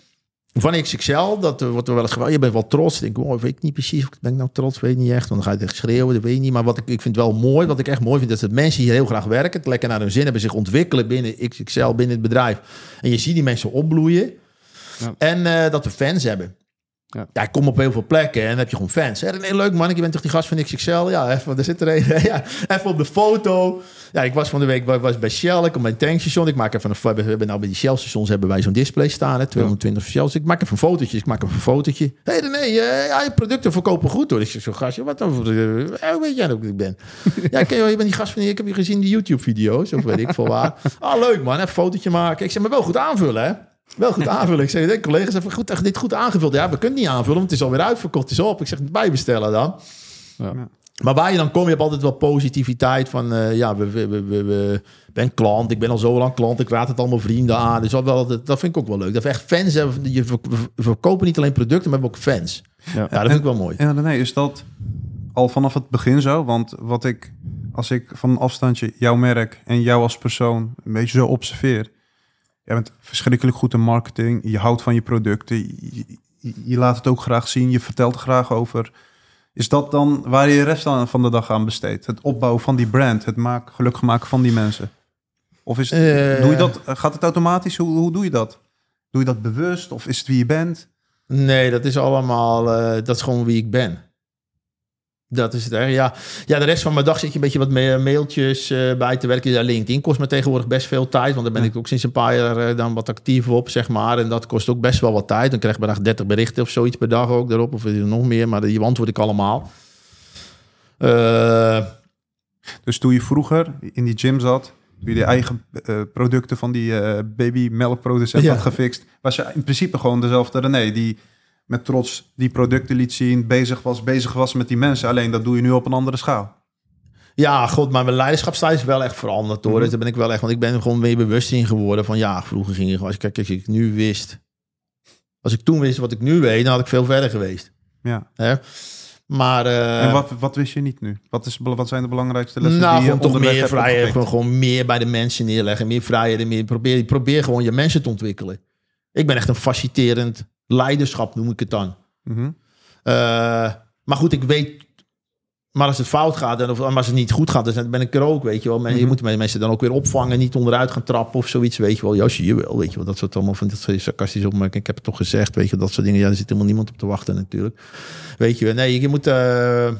van XXL, dat wordt er wel eens gewoon. Je bent wel trots. Ik denk, oh, weet ik niet precies. of Ben ik nou trots? Weet ik niet echt. Want dan ga je echt schreeuwen. Dat weet je niet. Maar wat ik, ik vind wel mooi, wat ik echt mooi vind, is dat mensen hier heel graag werken. Het lekker naar hun zin hebben, zich ontwikkelen binnen XXL, binnen het bedrijf. En je ziet die mensen opbloeien. Ja. En eh, dat we fans hebben. Ja. Ja, ik kom op heel veel plekken en dan heb je gewoon fans. Hè, nee, leuk man, je bent toch die gast van XXL? Ja, even, er zit er een. ja, even op de foto. Ja, ik was van de week was- was bij Shell. Ik kom bij een tankstation. Ik maak even een... We hebben nou bij die Shell stations hebben wij zo'n display staan. Hè, 220 Shell. Dus ik maak even een fotootje. Ik maak even een fotootje. Hé hey, René, eh, ja, je producten verkopen goed hoor. Ik zeg zo gastje, wat dan? eh, Hoe weet jij ook wie ik ben? ja, ken je, wel, je bent die gast van... Ik heb je gezien in die YouTube video's. Of weet ik veel waar. Ah, leuk man. Even een fotootje maken. Ik zeg, maar wel goed aanvullen hè. Wel goed aanvullen. Ik zeg, de collega's hebben goed, echt dit goed aangevuld. Ja, we kunnen het niet aanvullen, want het is alweer uitverkocht. Het is op. Ik zeg, bijbestellen dan. Ja. Maar waar je dan komt, je hebt altijd wel positiviteit van... eh, ja, we, we, we, we, we- ik ben klant, ik ben al zo lang klant. Ik raad het allemaal vrienden aan. Dus dat, wel, dat, dat vind ik ook wel leuk. Dat we echt fans hebben. Je we verkopen niet alleen producten, maar we hebben ook fans. Ja. Ja, dat vind ik wel mooi. Ja, nee, is dat al vanaf het begin zo? Want wat ik, als ik van een afstandje jouw merk en jou als persoon een beetje zo observeer. Jij bent verschrikkelijk goed in marketing. Je houdt van je producten. Je, je- je laat het ook graag zien. Je vertelt er graag over. Is dat dan waar je de rest van de dag aan besteedt? Het opbouwen van die brand. Het maak, gelukkig maken van die mensen. Of is het, Eh. doe je dat, gaat het automatisch? Hoe, hoe doe je dat? Doe je dat bewust? Of is het wie je bent? Nee, dat is allemaal... eh, dat is gewoon wie ik ben. Dat is het. Hè? Ja. ja, de rest van mijn dag zit je een beetje wat ma- mailtjes eh, bij te werken. Ja, LinkedIn kost me tegenwoordig best veel tijd. Want daar ben Ja. ik ook sinds een paar jaar eh, dan wat actief op, zeg maar. En dat kost ook best wel wat tijd. Dan krijg ik bijna 30 berichten of zoiets per dag ook erop. Of nog meer, maar die beantwoord ik allemaal. Eh, Dus toen je vroeger in die gym zat, toen je de eigen producten van die eh babymelkproducent Ja. had gefixt, was je in principe gewoon dezelfde René die met trots die producten liet zien, bezig was, bezig was met die mensen. Alleen dat doe je nu op een andere schaal. Ja, god, maar mijn leiderschapsstijl is wel echt veranderd hoor. Mhm. Daar ben ik wel echt, want ik ben er gewoon meer bewust in geworden van ja, vroeger ging je gewoon, als, kijk, als ik nu wist, als ik toen wist wat ik nu weet, dan had ik veel verder geweest. Ja. Hè? Maar, eh, en wat, wat wist je niet nu? Wat, is, wat zijn de belangrijkste lessen nou, die je toch meer hebt vrijheid, gewoon, gewoon meer bij de mensen neerleggen, meer vrijheid, meer probeer, probeer gewoon je mensen te ontwikkelen. Ik ben echt een faciliterend leiderschap, noem ik het dan. Mhm. Eh, maar goed, ik weet. Maar als het fout gaat en of maar als het niet goed gaat, dan ben ik er ook, weet je wel. Maar Je Mhm. moet mensen dan ook weer opvangen, niet onderuit gaan trappen of zoiets, weet je wel. Ja, zie je wel, weet je wel. Dat soort allemaal van dat soort sarcastische opmerkingen. Ik heb het toch gezegd, weet je, dat soort dingen. Ja, er zit helemaal niemand op te wachten natuurlijk. Weet je, wel. nee, je moet... eh,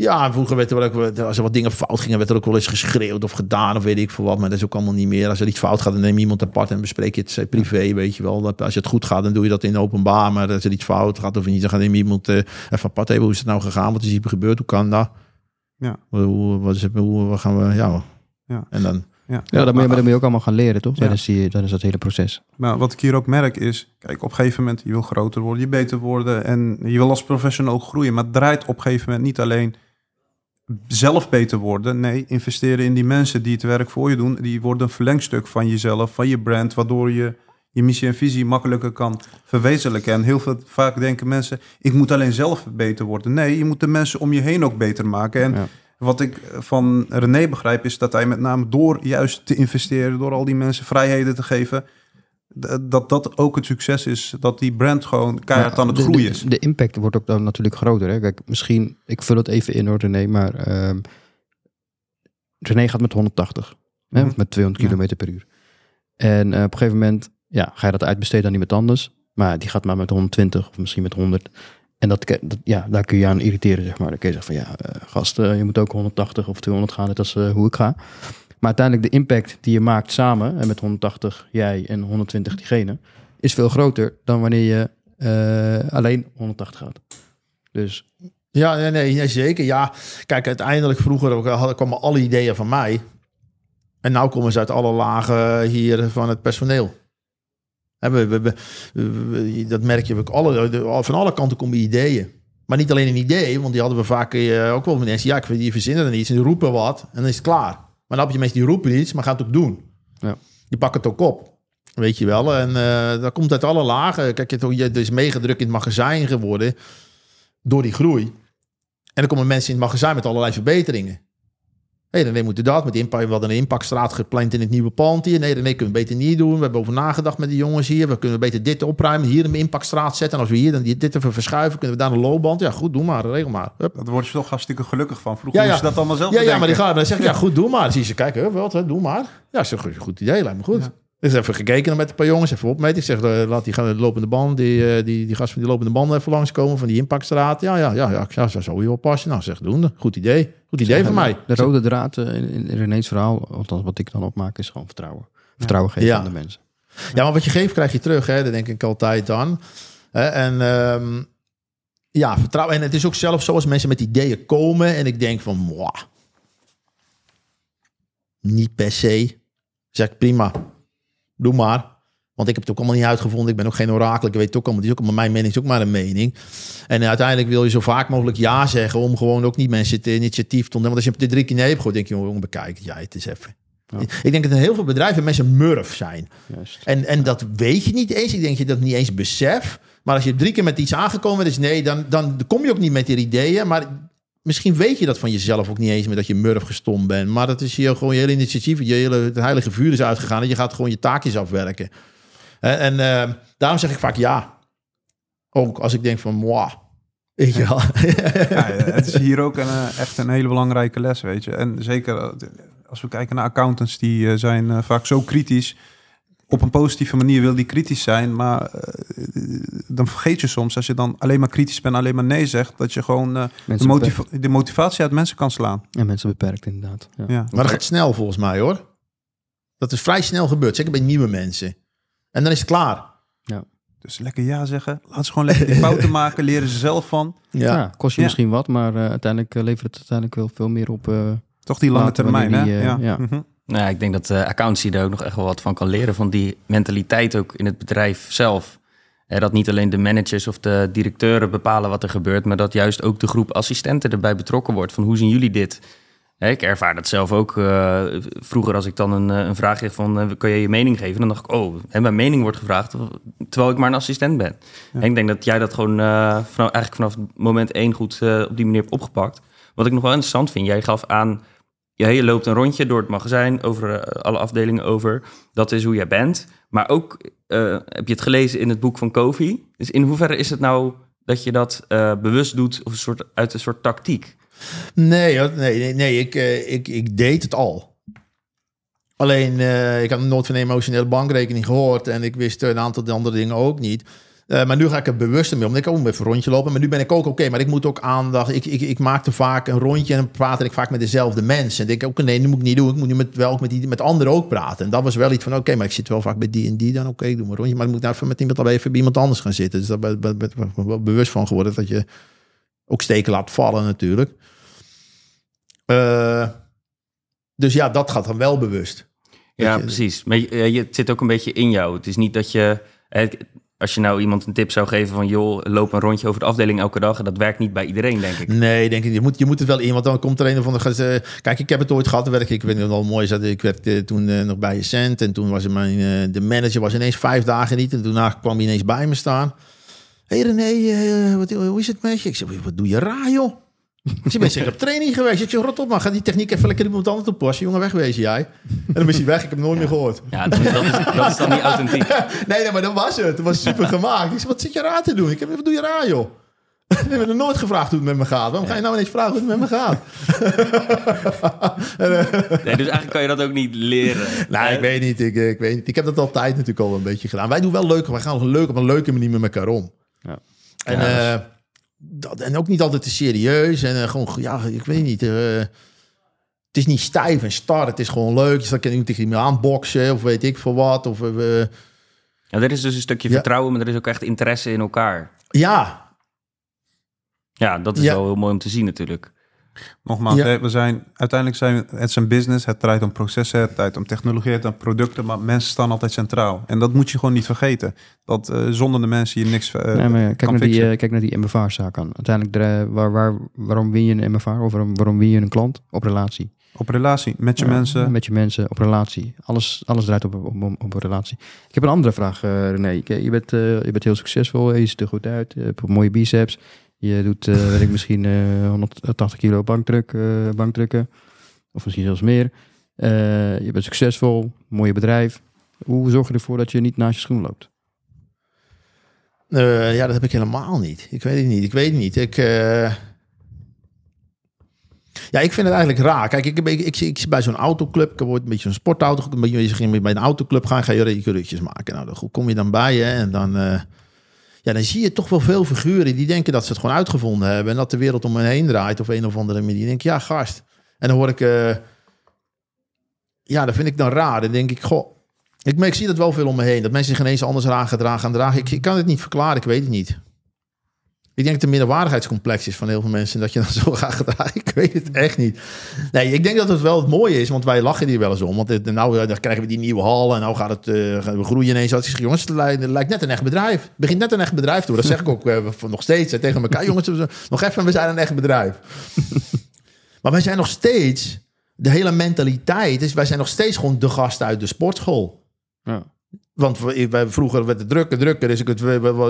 ja, vroeger werd er wel ook, als er wat dingen fout gingen, werd er ook wel eens geschreeuwd of gedaan of weet ik veel wat. Maar dat is ook allemaal niet meer. Als er iets fout gaat, dan neem je iemand apart en bespreek je het eh, privé, weet je wel. Dat- Als je het goed gaat, dan doe je dat in openbaar. Maar als er iets fout gaat of niet, dan gaat neem je iemand eh, even apart. Even, hoe is het nou gegaan? Wat is hier gebeurd? Hoe kan dat? Ja. Hoe, wat is het, hoe wat gaan we, ja. Ja. En dan, Ja. Ja, dat moet, je, dat moet je ook allemaal gaan leren, toch? Ja. Tijdens dat hele proces. Maar wat ik hier ook merk is, kijk, op een gegeven moment, je wil groter worden, je beter worden en je wil als professional ook groeien. Maar het draait op een gegeven moment niet alleen zelf beter worden. Nee, investeren in die mensen die het werk voor je doen. Die worden een verlengstuk van jezelf, van je brand, waardoor je je missie en visie makkelijker kan verwezenlijken. En heel veel, vaak denken mensen, ik moet alleen zelf beter worden. Nee, je moet de mensen om je heen ook beter maken. En Ja. wat ik van René begrijp, is dat hij met name door juist te investeren, door al die mensen vrijheden te geven, dat dat ook het succes is. Dat die brand gewoon keihard aan het groeien is. De impact wordt ook dan natuurlijk groter. Hè? Kijk, misschien, ik vul het even in hoor René, maar ehm René gaat met 180. Hè? Mhm. Of met 200 Ja. kilometer per uur. En eh, op een gegeven moment ja, ga je dat uitbesteden aan iemand anders. Maar die gaat maar met 120 of misschien met 100. En dat, dat, ja, daar kun je aan irriteren, zeg maar. Dan kun je zeggen van, ja, eh, gast, eh, je moet ook 180 of 200 gaan, net als eh, hoe ik ga. Maar uiteindelijk de impact die je maakt samen, en met 180 jij en 120 diegene, is veel groter dan wanneer je eh, alleen 180 gaat. Dus ja, nee, nee, zeker. Ja, kijk, uiteindelijk vroeger kwamen alle ideeën van mij. En nou komen ze uit alle lagen hier van het personeel. We- dat merk je ook. Alle, van alle kanten komen ideeën. Maar niet alleen een idee, want die hadden we vaak eh, ook wel mensen. Ja, ik die verzinnen er iets en roepen wat en dan is het klaar. Maar dan heb je mensen die roepen iets, maar gaan het ook doen. Ja. Die pakken het ook op. Weet je wel. En eh dat komt uit alle lagen. Kijk, het is meegedrukt in het magazijn geworden door die groei. En dan komen mensen in het magazijn met allerlei verbeteringen. Nee, dan moeten dat. Met impact, we hadden een impactstraat gepland in het nieuwe pand hier. Nee, nee, kunnen we beter niet doen. We hebben over nagedacht met die jongens hier. We kunnen beter dit opruimen. Hier een impactstraat zetten. En als we hier dan dit even verschuiven, kunnen we daar een loopband. Ja, goed, doe maar. Regel maar. Hup. Daar word je toch hartstikke gelukkig van. Vroeger Ja, ja. moest je dat allemaal zelf Ja, ja, maar die gaan dan zeg ik, ja, goed, doe maar. Dan zie je ze kijken, wat, hè, doe maar. Ja, is een goed, goed idee, lijkt me goed. Ja. Dus even gekeken met een paar jongens, even opmeten. Ik zeg, eh, laat die gaan de lopende band, die, eh, die, die gast van die lopende banden even langskomen van die impactstraat. Ja, ja, ja, ja, ik zou zo je oppassen. Nou, zeg, doen. Goed idee. Goed idee van mij. de rode draad eh, in, in René's verhaal, althans wat ik dan opmaak, is gewoon vertrouwen. Vertrouwen geven aan de mensen. Ja, maar wat je geeft, krijg je terug. Hè? Dat denk ik altijd dan. Hè, En ehm, ja, vertrouwen. En het is ook zelfs zo als mensen met ideeën komen. En ik denk van, mwah, niet per se. Zeg prima, doe maar. Want ik heb het ook allemaal niet uitgevonden. Ik ben ook geen orakel. Ik weet het ook allemaal. Het is ook allemaal mijn mening. is ook maar een mening. En uiteindelijk wil je zo vaak mogelijk ja zeggen. Om gewoon ook niet mensen het initiatief te nemen. Want als je het drie keer nee hebt denk je, jongen, bekijk het. Ja, het is even. Ja. Ik denk dat in heel veel bedrijven mensen murf zijn. Juist. En, en dat weet je niet eens. Ik denk dat je dat niet eens beseft. Maar als je drie keer met iets aangekomen is, nee, dan, dan kom je ook niet met die ideeën. Maar misschien weet je dat van jezelf ook niet eens meer dat je murf gestomd bent. Maar dat is hier gewoon je hele initiatief. Je hele het heilige vuur is uitgegaan en je gaat gewoon je taakjes afwerken. En, en eh, daarom zeg ik vaak ja. Ook als ik denk van, moi. Weet je wel. Ja, het is hier ook een, eh, echt een hele belangrijke les, weet je. En zeker eh, als we kijken naar accountants, die zijn vaak zo kritisch. Op een positieve manier wil die kritisch zijn, maar eh, dan vergeet je soms, als je dan alleen maar kritisch bent, alleen maar nee zegt, dat je gewoon eh, de, motiva- de motivatie uit mensen kan slaan. En mensen beperkt inderdaad. Ja. Ja. Maar dat gaat snel volgens mij hoor. Dat is vrij snel gebeurd. Zeker bij nieuwe mensen. En dan is het klaar. Ja. Dus lekker ja zeggen. Laat ze gewoon lekker die fouten maken. Leren ze zelf van. Ja, Ja. kost je Ja. misschien wat, maar eh, uiteindelijk levert het uiteindelijk wel veel meer op. eh, Toch die lange termijn, hè? wanneer die, ja. ja. Mhm. Nou, ik denk dat uh, accountancy daar ook nog echt wel wat van kan leren. Van die mentaliteit ook in het bedrijf zelf. Eh, dat niet alleen de managers of de directeuren bepalen wat er gebeurt, maar dat juist ook de groep assistenten erbij betrokken wordt. Van hoe zien jullie dit? Eh, ik ervaar dat zelf ook. eh, vroeger als ik dan een, eh, een vraag kreeg van, eh, kan je je mening geven? Dan dacht ik, oh, mijn mening wordt gevraagd, terwijl ik maar een assistent ben. Ja. En ik denk dat jij dat gewoon eh, vanaf, eigenlijk vanaf moment één goed eh, op die manier hebt opgepakt. Wat ik nog wel interessant vind, jij gaf aan je loopt een rondje door het magazijn, over eh, alle afdelingen over. Dat is hoe jij bent. Maar ook eh, heb je het gelezen in het boek van Kofi. Dus in hoeverre is het nou dat je dat eh, bewust doet of een soort, uit een soort tactiek? Nee, nee, nee, ik, ik, ik deed het al. Alleen, ik had nooit van een emotionele bankrekening gehoord. En ik wist een aantal andere dingen ook niet. Eh, maar nu ga ik er bewuster mee om. Ik ook even een rondje lopen. Maar nu ben ik ook oké. maar ik moet ook aandacht. Ik, ik, ik maakte vaak een rondje en dan praatte ik vaak met dezelfde mensen. En denk ik, oké, nee, nu moet ik niet doen. Ik moet nu met, wel ook met, die, met anderen ook praten. En dat was wel iets van, oké, maar ik zit wel vaak bij die en die dan. Oké, ik doe mijn rondje. Maar ik moet nou even met iemand, even bij iemand anders gaan zitten. Dus daar ben ben- ben ik wel bewust van geworden. Dat je ook steken laat vallen natuurlijk. Eh, dus ja, dat gaat dan wel bewust. Ja, je- precies. Maar je, je- het zit ook een beetje in jou. Het is niet dat je... Als je nou iemand een tip zou geven van... joh, loop een rondje over de afdeling elke dag... dat werkt niet bij iedereen, denk ik. Nee, denk ik, je moet, je moet het wel in. Want dan komt er een of andere... eh, kijk, ik heb het ooit gehad. Werk, ik weet niet wel mooi. dat Ik werkte toen eh, nog bij Cent. En toen was mijn... eh, de manager was ineens vijf dagen niet. En daarna kwam hij ineens bij me staan. Hé hey René, eh, wat, hoe is het met? Ik zeg, wat doe je raar, joh? Ik zeg, ben zeker op training geweest. Ik zeg, rot op man, ga die techniek even lekker iemand anders toepassen. Jongen, wegwezen jij. En dan is hij weg, ik heb hem nooit meer gehoord. Ja, dat, dat is, dat is dan niet authentiek. Nee, nee, maar dat was het. Het was super gemaakt. Ik zeg, wat zit je raar te doen? Ik heb, wat doe je raar, joh? Ik heb er nooit gevraagd hoe het met me gaat. Waarom ga je nou ineens vragen hoe het met me gaat? Nee, dus eigenlijk kan je dat ook niet leren. Nou, ik weet niet. Ik, eh, ik weet niet. Ik heb dat altijd natuurlijk al een beetje gedaan. Wij doen wel leuk. Wij gaan leuk op een leuke manier met elkaar om. Ja. En, Ja, eh, dat, en ook niet altijd te serieus. En eh, gewoon, ja, ik weet niet. eh, het is niet stijf en star. Het is gewoon leuk. Dus dan kan je tegen iemand aanboksen of weet ik veel wat. Of, eh, Ja, er is dus een stukje Ja. vertrouwen, maar er is ook echt interesse in elkaar. ja, Ja, dat is Ja. wel heel mooi om te zien natuurlijk. Nogmaals, Ja. hè, we zijn, uiteindelijk zijn het een business. Het draait om processen, het draait om technologie, het draait om producten. Maar mensen staan altijd centraal. En dat moet je gewoon niet vergeten. Dat eh, zonder de mensen je niks eh, nee, maar kijk, kan naar die, eh, kijk naar die MFA-zaak aan. Uiteindelijk, de, waar, waar, waarom win je een MFA of waarom, waarom win je een klant? Op relatie. Op relatie, met je Ja, mensen. Met je mensen, op relatie. Alles, alles draait op, op, op, relatie. Ik heb een andere vraag, eh, René. Je bent, eh, je bent heel succesvol, je ziet er goed uit, je hebt mooie biceps. Je doet, eh, weet ik, misschien eh 180 kilo bankdruk, eh, bankdrukken. Of misschien zelfs meer. Eh, je bent succesvol, mooie bedrijf. Hoe zorg je ervoor dat je niet naast je schoen loopt? Eh, ja, dat heb ik helemaal niet. Ik weet het niet. Ik weet het niet. Ik, eh, Ja, ik vind het eigenlijk raar. Kijk, ik, ik, ik, ik zit bij zo'n autoclub. Ik heb een beetje zo'n sportauto. Een beetje, je ging bij een autoclub gaan, ga je rekenrutjes maken. Nou, dan kom je dan bij hè, en dan... eh, ja, dan zie je toch wel veel figuren die denken dat ze het gewoon uitgevonden hebben. En dat de wereld om hen heen draait op een of andere manier. Denk ja, gast. En dan hoor ik... eh, ja, dat vind ik dan raar. Dan denk ik, goh... Ik, ik zie dat wel veel om me heen. Dat mensen zich ineens anders raar gedragen dragen. Ik, ik kan het niet verklaren, ik weet het niet. Ik denk dat een minderwaardigheidscomplex is van heel veel mensen. Dat je dan zo gaat gedragen. Ik weet het echt niet. Nee, ik denk dat het wel het mooie is. Want wij lachen hier wel eens om. Want het, nou eh, dan krijgen we die nieuwe hal. En nou gaat het, eh, we groeien ineens. Ik zeg, jongens, het lijkt, lijkt net een echt bedrijf. Het begint net een echt bedrijf worden. Dat zeg ik ook eh, nog steeds tegen elkaar. Jongens, nog even, we zijn een echt bedrijf. maar wij zijn nog steeds... De hele mentaliteit is... Wij zijn nog steeds gewoon de gast uit de sportschool. Ja. Want wij vroeger werd het drukker, drukker. Dus ik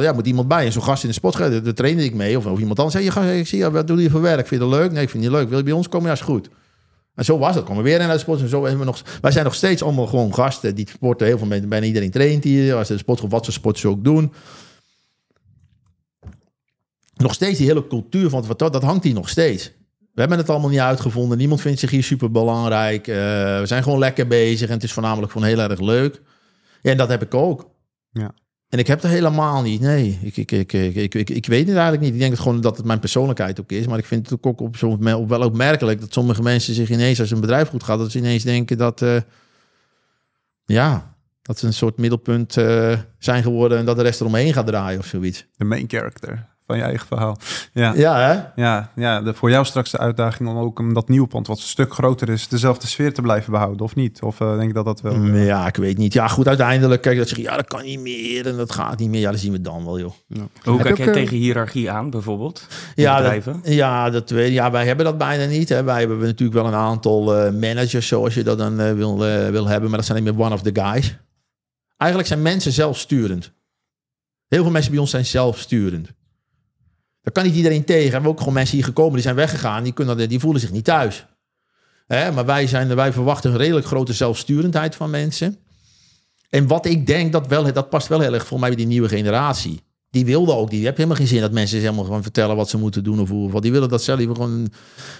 ja, moet iemand bij. En zo'n gast in de sport, daar, trainde ik mee. Of, of iemand anders zei, je ik zie, wat doe je voor werk? Vind je dat leuk? Nee, ik vind het niet leuk. Wil je bij ons komen? Ja, is goed. En zo was het. Komen we weer in de sport. En zo hebben we nog, wij zijn nog steeds allemaal gewoon gasten die sporten. Heel veel mensen, bijna iedereen traint hier. Als de sport, wat voor sport ze ook doen. Nog steeds die hele cultuur van wat dat, dat hangt hier nog steeds. We hebben het allemaal niet uitgevonden. Niemand vindt zich hier super belangrijk. we zijn gewoon lekker bezig. En het is voornamelijk gewoon heel erg leuk. Ja, en dat heb ik ook. Ja. En ik heb het helemaal niet. Nee, ik, ik, ik, ik, ik, ik, ik weet het eigenlijk niet. Ik denk het gewoon dat het mijn persoonlijkheid ook is. Maar ik vind het ook op zo'n op wel opmerkelijk dat sommige mensen zich ineens als een bedrijf goed gaat, dat ze ineens denken dat. eh, ja, Dat ze een soort middelpunt eh, zijn geworden en dat de rest eromheen gaat draaien of zoiets. De main character van je eigen verhaal. Ja, Ja, hè? ja, ja de, voor jou straks de uitdaging om ook om dat nieuwe pand, wat een stuk groter is, dezelfde sfeer te blijven behouden, of niet? Of eh, denk je dat dat wel... Mm, Ja, ik weet niet. Ja, goed, uiteindelijk, kijk, dat zeg je, ja, dat kan niet meer en dat gaat niet meer. Ja, dat zien we dan wel, joh. Hoe Heb je kijk ook, jij eh, tegen hiërarchie aan, bijvoorbeeld? Ja, bedrijven? dat, ja, dat weet Ja, wij hebben dat bijna niet. Hè. Wij hebben natuurlijk wel een aantal eh, managers, zoals je dat dan eh, wil, eh, wil hebben. Maar dat zijn niet meer one of the guys. Eigenlijk zijn mensen zelfsturend. Heel veel mensen bij ons zijn zelfsturend. Daar kan niet iedereen tegen. We hebben ook gewoon mensen hier gekomen, die zijn weggegaan. Die, kunnen, die voelen zich niet thuis. Hè, maar wij, zijn, wij verwachten een redelijk grote zelfsturendheid van mensen. En wat ik denk, dat, wel, dat past wel heel erg voor mij bij die nieuwe generatie. Die wilde ook, die hebben helemaal geen zin dat mensen helemaal gewoon vertellen wat ze moeten doen of hoe. of. Die willen dat zelf. Die gewoon,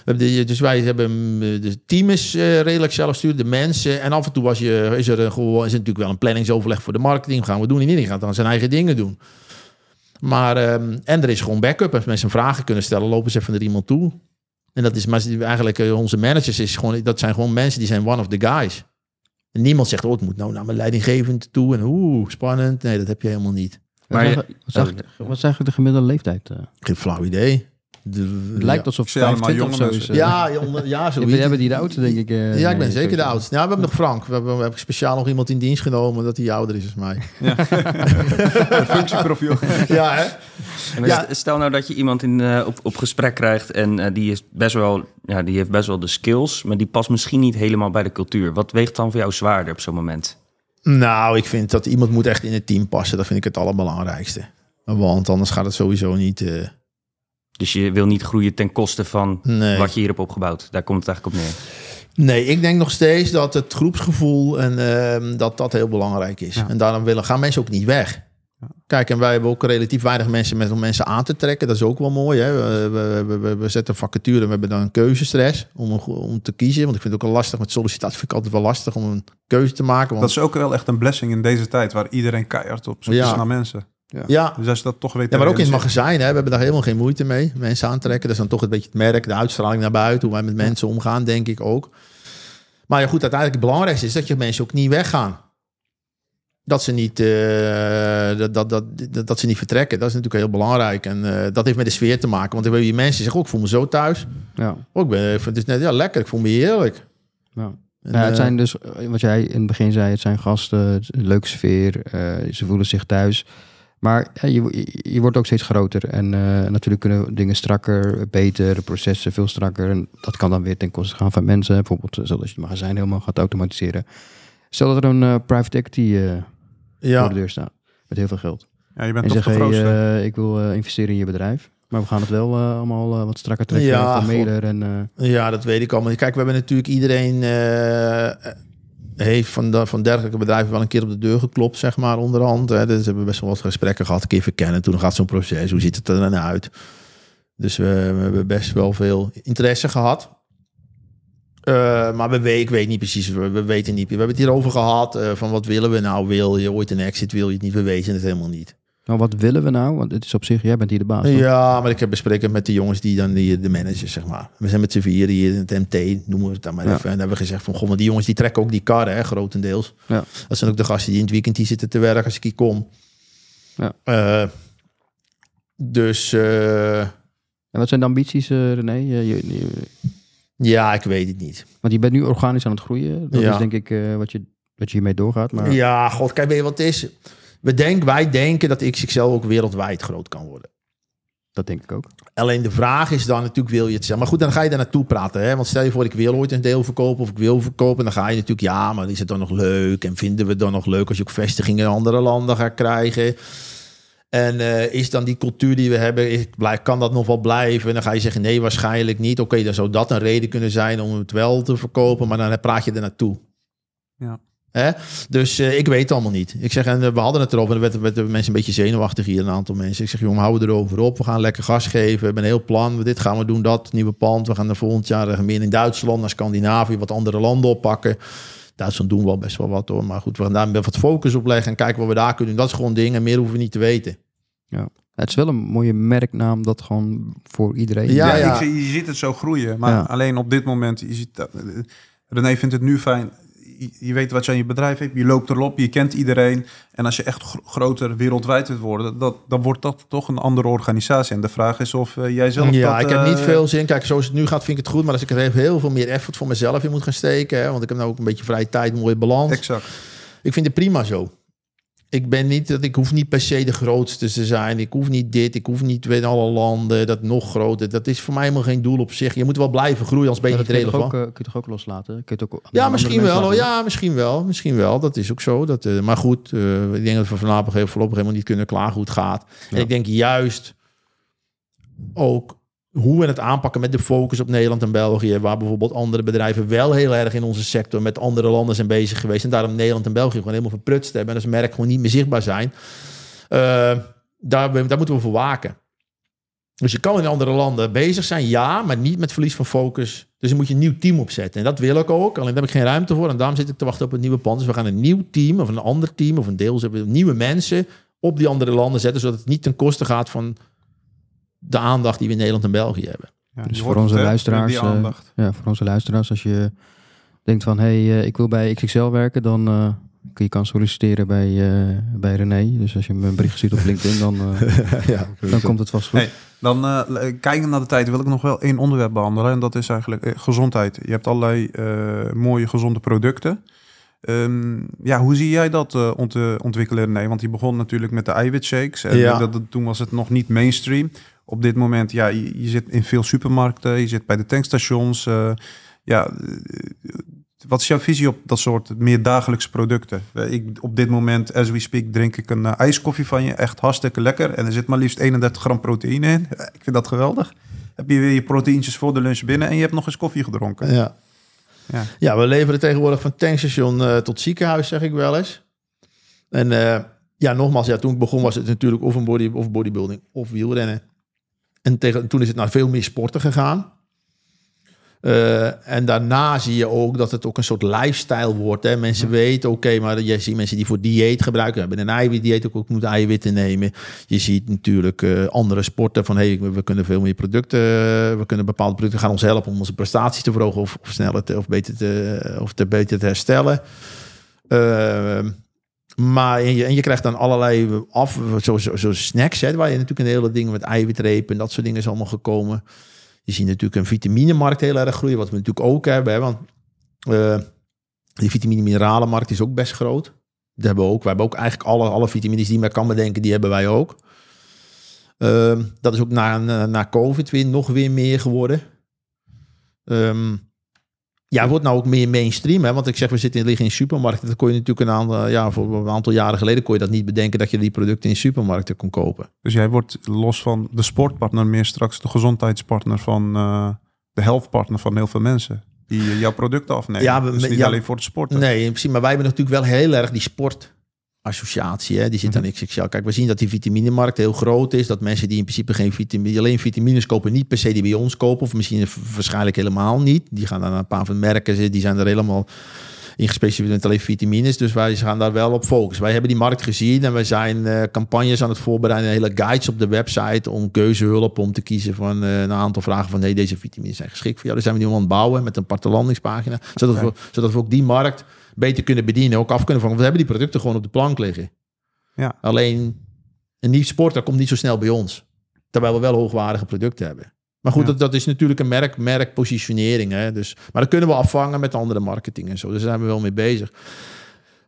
de- dus wij hebben, mm, de team is eh, redelijk zelfsturend, de mensen. En af en toe was je, is er is natuurlijk wel een planningsoverleg voor de marketing. Gaan we doen en iedereen gaat dan zijn eigen dingen doen. Maar, ehm, en er is gewoon backup. Als mensen vragen kunnen stellen, lopen ze even naar iemand toe. En dat is maar eigenlijk eh, onze managers, is gewoon, dat zijn gewoon mensen die zijn one of the guys. En niemand zegt, oh, het moet nou naar mijn leidinggevend toe. En oeh, spannend. Nee, dat heb je helemaal niet. Maar wat, je- is eigenlijk- wat is eigenlijk de gemiddelde leeftijd? eh? Geen flauw idee. De, Het lijkt alsof zie allemaal 25 of zo is. eh. Ja, ja, ja zo. Jullie hebben die de oudste, denk ik. eh, Ja, ik ben zeker de oudste. Ja, we hebben nog Frank. We hebben, we hebben speciaal nog iemand in dienst genomen dat hij ouder is als mij. functieprofiel. ja, hè? En Ja. st- Stel nou dat je iemand in, eh, op, op gesprek krijgt en eh, die, is best wel, ja, die heeft best wel de skills, maar die past misschien niet helemaal bij de cultuur. Wat weegt dan voor jou zwaarder op zo'n moment? Nou, ik vind dat iemand moet echt in het team passen. Dat vind ik het allerbelangrijkste. Want anders gaat het sowieso niet... Dus je wil niet groeien ten koste van nee. wat je hier hebt opgebouwd. Daar komt het eigenlijk op neer. Nee, ik denk nog steeds dat het groepsgevoel en ehm, dat dat heel belangrijk is. Ja. En daarom willen, gaan mensen ook niet weg. Kijk, en wij hebben ook relatief weinig mensen met om mensen aan te trekken. Dat is ook wel mooi. Hè? We, we, we, zetten vacature, we hebben dan een keuzestress om, om te kiezen. Want ik vind het ook wel lastig met sollicitatie. Vind ik altijd wel lastig om een keuze te maken. Want, Dat is ook wel echt een blessing in deze tijd, waar iedereen keihard op zoek is Ja. naar mensen. Ja, Dus als je dat toch weet Ja, maar ook in het magazijn, hè, we hebben daar helemaal geen moeite mee. Mensen aantrekken, dat is dan toch een beetje het merk, de uitstraling naar buiten, hoe wij met mensen omgaan, denk ik ook. Maar ja, goed, uiteindelijk het belangrijkste is dat je mensen ook niet weggaan. Dat ze niet, eh, dat, dat, dat, dat, ze niet vertrekken. Dat is natuurlijk heel belangrijk. En eh, dat heeft met de sfeer te maken. Want ik weet die mensen zeggen ook, ik voel me zo thuis. Ja. Oh, ik ben, vind het is net, ja, lekker, ik voel me heerlijk. Ja. En, Ja, het eh, zijn dus, eh, wat jij in het begin zei, het zijn gasten, het is een leuke sfeer, eh, ze voelen zich thuis. Maar je, je- wordt ook steeds groter en eh, natuurlijk kunnen dingen strakker, beter, processen veel strakker. En dat kan dan weer ten koste gaan van mensen, bijvoorbeeld eh, zoals je het magazijn helemaal gaat automatiseren. Stel dat er een eh, private equity eh, ja. voor de deur staat, met heel veel geld. Ja, je bent En toch zeg, de hey, eh, ik wil eh, investeren in je bedrijf. Maar we gaan het wel eh, allemaal eh, wat strakker trekken, Ja, en... eh, Ja, dat weet ik allemaal. Kijk, we hebben natuurlijk iedereen eh, heeft van, de, van dergelijke bedrijven wel een keer op de deur geklopt, zeg maar, onderhand. Hè. Dus we hebben best wel wat gesprekken gehad, een keer verkennen. Toen gaat zo'n proces, hoe ziet het er dan uit? Dus we, we hebben best wel veel interesse gehad. Eh, maar we weet, ik weet niet precies, we, we weten niet. We hebben het hierover gehad, eh, van wat willen we nou? Wil je ooit een exit, wil je het niet? We weten het helemaal niet. Nou, wat willen we nou? Want het is op zich, jij bent hier de baas. toch? Ja, maar ik heb bespreken met de jongens die dan die, de managers, zeg maar. We zijn met z'n vieren hier in het MT, noemen we het dan maar Ja. even. En dan hebben we gezegd van, goh, maar die jongens die trekken ook die karren, hè, grotendeels. Ja. Dat zijn ook de gasten die in het weekend hier zitten te werken als ik hier kom. Ja. Eh, dus eh, En wat zijn de ambities, eh, René? Je, je- je- ja, ik weet het niet. want je bent nu organisch aan het groeien. Dat Ja. is denk ik wat, je, wat je hiermee doorgaat. Maar Ja, god, kijk, weet je wat het is? We denken, wij denken dat XXL ook wereldwijd groot kan worden. dat denk ik ook. Alleen de vraag is dan natuurlijk, wil je het zeggen? Maar goed, dan ga je daar naartoe praten. Hè? Want stel je voor, ik wil ooit een deel verkopen of ik wil verkopen. Dan ga je natuurlijk, ja, maar is het dan nog leuk? En vinden we het dan nog leuk als je ook vestigingen in andere landen gaat krijgen? En eh, is dan die cultuur die we hebben, kan dat nog wel blijven? En dan ga je zeggen, nee, waarschijnlijk niet. Oké, dan zou dat een reden kunnen zijn om het wel te verkopen. Maar dan praat je er naartoe. Ja. Hè? Dus eh, ik weet het allemaal niet. Ik zeg, en eh, we hadden het erover. En er werden werden mensen een beetje zenuwachtig hier, een aantal mensen. Ik zeg, jongen, hou erover op. We gaan lekker gas geven. We hebben een heel plan. Dit gaan we doen, dat nieuwe pand. We gaan er volgend jaar eh, meer in Duitsland, naar Scandinavië, wat andere landen oppakken. Duitsland doen we al best wel wat hoor. Maar goed, we gaan daar wat focus op leggen en kijken wat we daar kunnen doen. Dat is gewoon dingen. Meer hoeven we niet te weten. Het is wel een mooie merknaam dat gewoon voor iedereen... Ja, Ja, ja. Ik, zie- je ziet het zo groeien. Maar Ja. alleen op dit moment, je ziet dat, René vindt het nu fijn. Je, weet wat je aan je bedrijf hebt, je loopt erop, je kent iedereen. En als je echt gro- groter wereldwijd wilt worden, dat, dan wordt dat toch een andere organisatie. En de vraag is of eh, jij zelf ja, dat, ik heb niet eh, veel zin. Kijk, zoals het nu gaat, vind ik het goed. Maar als ik er even heel veel meer effort voor mezelf in moet gaan steken. Hè, want ik heb nou ook een beetje vrije tijd, mooie balans. Exact. Ik vind het prima zo. Ik ben niet dat ik hoef niet per se de grootste te zijn. Ik hoef niet dit. Ik hoef niet in alle landen dat nog groter. Dat is voor mij helemaal geen doel op zich. Je moet wel blijven groeien, als ben je niet relevant. ook, eh, kun je toch ook loslaten? Kun je het ook Ja, misschien wel. laten? Ja, misschien wel. Misschien wel. Dat is ook zo. Dat, eh, maar goed, eh, ik denk dat we voorlopig, voorlopig helemaal niet kunnen klagen hoe het gaat. En ik denk juist ook hoe we het aanpakken met de focus op Nederland en België, waar bijvoorbeeld andere bedrijven wel heel erg in onze sector met andere landen zijn bezig geweest en daarom Nederland en België gewoon helemaal verprutst hebben en als merk gewoon niet meer zichtbaar zijn. Eh, daar, moeten we voor waken. Dus je kan in andere landen bezig zijn, ja, maar niet met verlies van focus. Dus dan moet je een nieuw team opzetten. En dat wil ik ook, alleen daar heb ik geen ruimte voor. En daarom zit ik te wachten op een nieuwe pand. Dus we gaan een nieuw team, of een ander team, of een deel, nieuwe mensen op die andere landen zetten, zodat het niet ten koste gaat van de aandacht die we in Nederland en België hebben. Ja, Dus voor onze het, luisteraars, Die eh, aandacht. Ja, voor onze luisteraars, als je denkt van... hé, hey, eh, ik wil bij XXL werken, dan eh, kun je kan solliciteren bij, eh, bij René. Dus als je me een bericht stuurt op LinkedIn, dan, eh, ja, dan komt het vast goed. Hey, Dan eh, kijkend naar de tijd wil ik nog wel één onderwerp behandelen. En dat is eigenlijk gezondheid. Je hebt allerlei eh, mooie gezonde producten. Ehm, ja, hoe zie jij dat eh, ont ontwikkelen? René? want die begon natuurlijk met de eiwitshakes. En Ja. dat, toen was het nog niet mainstream. Op dit moment, ja, je, je zit in veel supermarkten. Je zit bij de tankstations. eh, ja, eh, wat is jouw visie op dat soort meer dagelijkse producten? Eh, Ik, op dit moment, as we speak, drink ik een ijskoffie van je. Echt hartstikke lekker. En er zit maar liefst 31 gram proteïne in. Ik vind dat geweldig. Heb je weer je proteïntjes voor de lunch binnen en je hebt nog eens koffie gedronken. Ja. Ja. ja, we leveren tegenwoordig van tankstation tot ziekenhuis, zeg ik wel eens. En ja, nogmaals, ja, toen ik begon was het natuurlijk of een body, of bodybuilding of wielrennen. En tegen, toen is het naar veel meer sporten gegaan. Eh, en daarna zie je ook dat het ook een soort lifestyle wordt. Hè? Mensen weten, oké, maar je ziet mensen die voor dieet gebruiken, hebben een eiwitdieet ook, ook moeten eiwitten nemen. Je ziet natuurlijk eh, andere sporten van, hey, we, kunnen veel meer producten, eh, we kunnen bepaalde producten gaan ons helpen om onze prestaties te verhogen of, of sneller te, of beter te, of te beter te herstellen. Eh, maar en je, en je krijgt dan allerlei af, zo, zo, snacks, hè, waar je natuurlijk een hele dingen met eiwitrepen en dat soort dingen is allemaal gekomen. Je ziet natuurlijk een vitaminemarkt heel erg groeien, wat we natuurlijk ook hebben. Hè, want eh, die vitamine-mineralenmarkt is ook best groot. Dat hebben we ook. We hebben ook eigenlijk alle, alle vitamines die maar kan bedenken, die hebben wij ook. Ehm, dat is ook na, na, COVID weer nog weer meer geworden. Ehm, ja, het wordt nou ook meer mainstream. Hè? Want ik zeg, we zitten liggen in supermarkten. Dat kon je natuurlijk een aantal, ja, voor een aantal jaren geleden kon je dat niet bedenken dat je die producten in supermarkten kon kopen. Dus jij wordt los van de sportpartner meer straks de gezondheidspartner van eh, de healthpartner van heel veel mensen. Die jouw producten afnemen. Ja, we- dus niet ja, alleen voor de sporten. Nee, in principe, maar wij hebben natuurlijk wel heel erg die sportassociatie. Hè? Die zit Mhm. aan XXL. Kijk, we zien dat die vitaminemarkt heel groot is. Dat mensen die in principe geen vitamine, alleen vitamines kopen, niet per se die bij ons kopen. Of misschien waarschijnlijk helemaal niet. Die gaan dan naar een paar van merken, zitten, die zijn er helemaal in gespecialiseerd met alleen vitamines. Dus wij gaan daar wel op focussen. Wij hebben die markt gezien en we zijn eh, campagnes aan het voorbereiden. Hele guides op de website om keuzehulp om te kiezen van eh, een aantal vragen van nee, deze vitamines zijn geschikt voor jou. Daar zijn we nu aan het bouwen met een aparte landingspagina. Zodat, we, zodat we ook die markt beter kunnen bedienen, ook af kunnen vangen. Want we hebben die producten gewoon op de plank liggen. Ja. Alleen een nieuw sporter komt niet zo snel bij ons. Terwijl we wel hoogwaardige producten hebben. Maar goed, Ja. dat, dat is natuurlijk een merk, merkpositionering. Hè? Dus, maar dat kunnen we afvangen met andere marketing en zo. Dus daar zijn we wel mee bezig.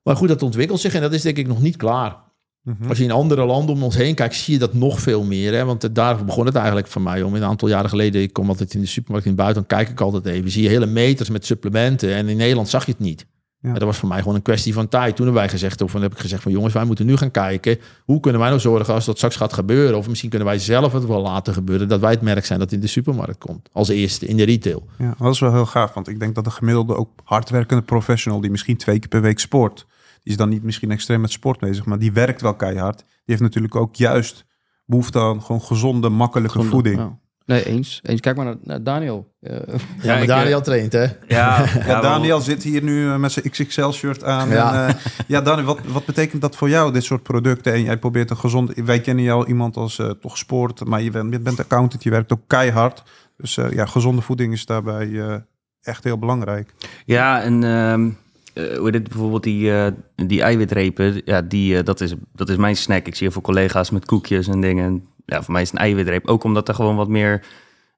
Maar goed, dat ontwikkelt zich en dat is denk ik nog niet klaar. Mhm. Als je in andere landen om ons heen kijkt, zie je dat nog veel meer. Hè? Want daar begon het eigenlijk voor mij om. Een aantal jaren geleden, ik kom altijd in de supermarkt in het buitenland, kijk ik altijd even. Zie je hele meters met supplementen. En in Nederland zag je het niet. Ja. Dat was voor mij gewoon een kwestie van tijd. Toen hebben wij gezegd, of dan heb ik gezegd van jongens, wij moeten nu gaan kijken. Hoe kunnen wij nou zorgen als dat straks gaat gebeuren? Of misschien kunnen wij zelf het wel laten gebeuren. Dat wij het merk zijn dat in de supermarkt komt. Als eerste, in de retail. Ja, dat is wel heel gaaf. Want ik denk dat de gemiddelde ook hardwerkende professional... die misschien twee keer per week sport... die is dan niet misschien extreem met sport bezig... maar die werkt wel keihard. Die heeft natuurlijk ook juist behoefte aan gewoon gezonde, makkelijke Gezonde, voeding. ja. Nee, eens. eens. Kijk maar naar, naar Daniel. Eh, Ja, maar Daniel traint, hè? Ja, Ja, ja, Daniel zit hier nu eh, met zijn XXL-shirt aan. Ja. Ja, en, eh, ja Daniel, wat, wat betekent dat voor jou, dit soort producten? En jij probeert een gezond... Wij kennen jou iemand als eh, toch sport, maar je bent, je bent accountant, je werkt ook keihard. Dus eh, ja, gezonde voeding is daarbij eh, echt heel belangrijk. Ja, en ehm, eh, hoe het, bijvoorbeeld die, eh, die eiwitrepen, ja, die, eh, dat, is, dat is mijn snack. Ik zie heel veel collega's met koekjes en dingen. Ja, voor mij is een eiwitreep. Ook omdat er gewoon wat meer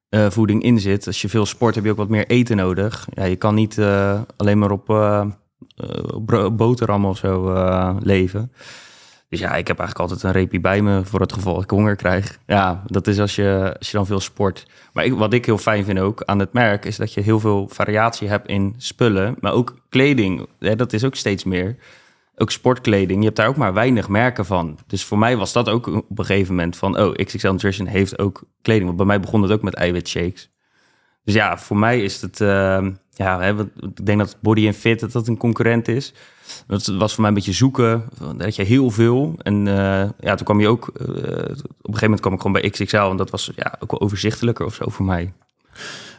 eh, voeding in zit. Als je veel sport, heb je ook wat meer eten nodig. Ja, je kan niet eh, alleen maar op eh, eh, boterham of zo leven. Dus ja, ik heb eigenlijk altijd een reepje bij me voor het geval ik honger krijg. Ja, dat is als je, als je dan veel sport. Maar ik, wat ik heel fijn vind ook aan het merk... is dat je heel veel variatie hebt in spullen. Maar ook kleding, hè, dat is ook steeds meer. Ook sportkleding, je hebt daar ook maar weinig merken van. Dus voor mij was dat ook op een gegeven moment van... oh, XXL Nutrition heeft ook kleding. Want bij mij begon het ook met eiwitshakes. Dus ja, voor mij is het... eh, ja, hè, ik denk dat Body and Fit dat dat een concurrent is. Dat was voor mij een beetje zoeken. Dat je heel veel. En eh, ja, toen kwam je ook... eh, op een gegeven moment kwam ik gewoon bij XXL. En dat was ja, ook wel overzichtelijker of zo voor mij.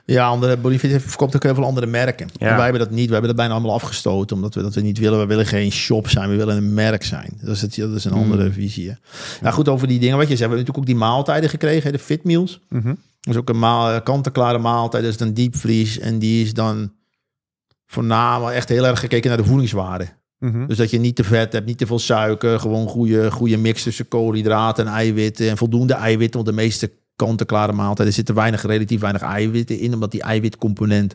Ja, andere Bolivia verkoopt ook heel veel andere merken. Ja. En wij hebben dat niet. We hebben dat bijna allemaal afgestoten. Omdat we dat we niet willen. We willen geen shop zijn. We willen een merk zijn. Dat is, het, dat is een andere visie. hè. Nou goed, over die dingen wat je zei. We hebben natuurlijk ook die maaltijden gekregen. De fit meals. Mhm. Dat is ook een maal, kant-en-klare maaltijd. Dat is dan diepvries. En die is dan voornamelijk echt heel erg gekeken naar de voedingswaarde. Mhm. Dus dat je niet te vet hebt, niet te veel suiker. Gewoon goede, goede mix tussen koolhydraten en eiwitten. En voldoende eiwitten. Want de meeste kant-en-klare maaltijden zitten weinig, relatief weinig eiwitten in. Omdat die eiwitcomponent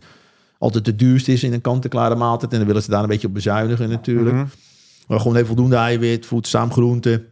altijd de duurste is in een kant-en-klare maaltijd. En dan willen ze daar een beetje op bezuinigen natuurlijk. Mhm. Maar gewoon heel voldoende eiwit, voedzaam groente.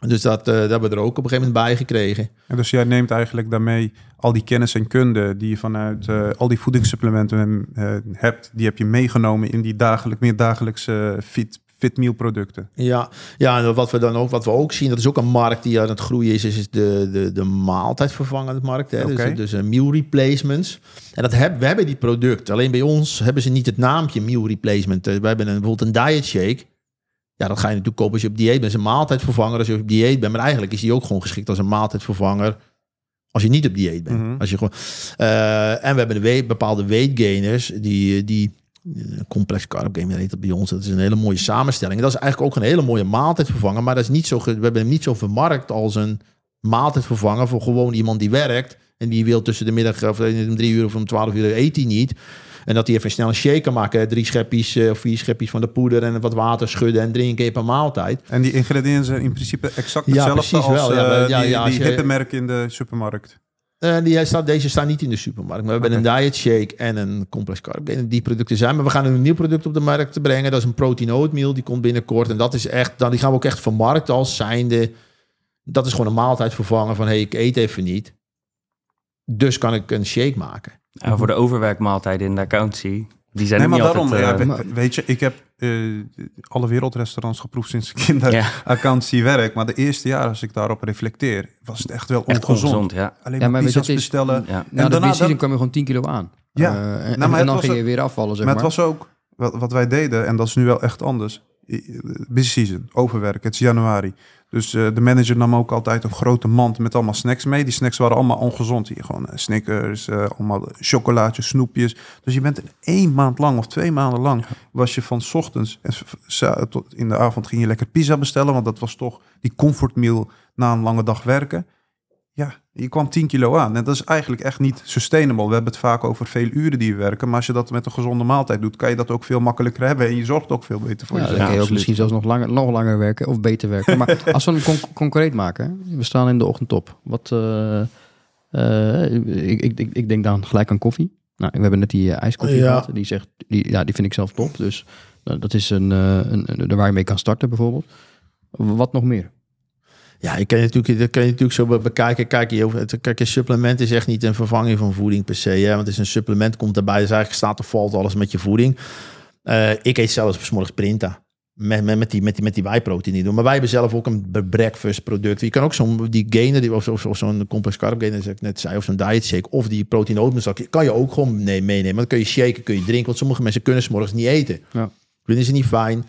Dus dat, eh, dat hebben we er ook op een gegeven moment bij gekregen. En dus jij neemt eigenlijk daarmee al die kennis en kunde die je vanuit eh, al die voedingssupplementen eh, hebt, die heb je meegenomen in die dagelijk, meer dagelijkse fit, fit meal producten. Ja, ja, en wat we dan ook, wat we ook zien, dat is ook een markt die aan het groeien is, is, de, de, de maaltijdvervangende markt. Hè? Dus, dus een meal replacements. En dat heb, we hebben die product. Alleen bij ons hebben ze niet het naampje meal replacement. Eh, We hebben een, bijvoorbeeld een diet shake. Ja, dat ga je natuurlijk kopen als je op dieet bent. Dat is een maaltijdvervanger als je op dieet bent. Maar eigenlijk is die ook gewoon geschikt als een maaltijdvervanger als je niet op dieet bent. Mhm. Als je gewoon, Eh, en we hebben de bepaalde weight gainers die, die eh, complex carb gainer heet dat bij ons. Dat is een hele mooie samenstelling. Dat is eigenlijk ook een hele mooie maaltijdvervanger. Maar dat is niet zo, we hebben hem niet zo vermarkt als een maaltijdvervanger voor gewoon iemand die werkt. En die wil tussen de middag of eh, om drie uur of om twaalf uur eet hij niet. En dat hij even snel een shake kan maken. Drie schepjes eh, of vier schepjes van de poeder en wat water schudden en drie keer per maaltijd. En die ingrediënten zijn in principe exact Ja, hetzelfde precies als wel. Ja, eh, ja, die, ja, als die je- hippe merken in de supermarkt. Eh, die staat, deze staan niet in de supermarkt. Maar we hebben een diet shake en een complex carb. En die producten zijn. Maar we gaan een nieuw product op de markt te brengen. Dat is een protein oatmeal. Die komt binnenkort. En dat is echt. Dan die gaan we ook echt vermarkten als zijnde. Dat is gewoon een maaltijd vervangen van hey, ik eet even niet. Dus kan ik een shake maken. Ja, voor de overwerkmaaltijden in de accountie, die zijn Nee, ook maar niet daarom, altijd... ja, eh, we- weet je, ik heb eh, alle wereldrestaurants geproefd sinds ik in de ja, accountancy werk. Maar de eerste jaar, als ik daarop reflecteer, was het echt wel echt ongezond. ongezond, ja. Alleen Ja, maar pizza's bestellen. ja. De daarna- dan- kwam je gewoon 10 kilo aan. Ja. Eh, en, Nou, en maar het dan was ging je weer afvallen, zeg maar maar. het was ook, wat, wat wij deden, en dat is nu wel echt anders. Busy season, overwerk, het is januari. Dus eh, de manager nam ook altijd een grote mand met allemaal snacks mee. Die snacks waren allemaal ongezond. Hier gewoon eh, Snickers, eh, allemaal chocolaatjes, snoepjes. Dus je bent één maand lang of twee maanden lang... was je van 's ochtends en tot in de avond ging je lekker pizza bestellen. Want dat was toch die comfortmeal na een lange dag werken. Ja, je kwam 10 kilo aan. En dat is eigenlijk echt niet sustainable. We hebben het vaak over veel uren die we werken. Maar als je dat met een gezonde maaltijd doet, kan je dat ook veel makkelijker hebben. En je zorgt ook veel beter voor Ja, dan jezelf. kun je ook misschien zelfs nog langer, nog langer werken of beter werken. Maar als we hem con- concreet maken, we staan in de ochtend op. Wat, eh, eh, ik, ik, ik, ik denk dan gelijk aan koffie. Nou, we hebben net die eh, ijskoffie Ja. gehad. Die, zegt, die, ja, die vind ik zelf top. Dus eh, dat is een, eh, een, een, waar je mee kan starten bijvoorbeeld. Wat nog meer? Ja, je kan je natuurlijk, dat kan je natuurlijk zo be- bekijken. Kijk, je, het- kijk, een supplement is echt niet een vervanging van voeding per se. Hè? Want het is een supplement, komt daarbij. Dus eigenlijk staat of valt alles met je voeding. Eh, ik eet zelfs 's morgens Printa. Met, met, met die, met die, met die wijproteïne doen. Maar wij hebben zelf ook een bre- breakfast product. Je kan ook zo'n die gainer, die, of, of, of zo'n complex carb gainer, zoals ik net zei, of zo'n diet shake, of die protein oatmeal kan je ook gewoon nee, meenemen. Dan kun je shaken, kun je drinken. Want sommige mensen kunnen 's morgens niet eten. Ja. Vinden ze niet fijn.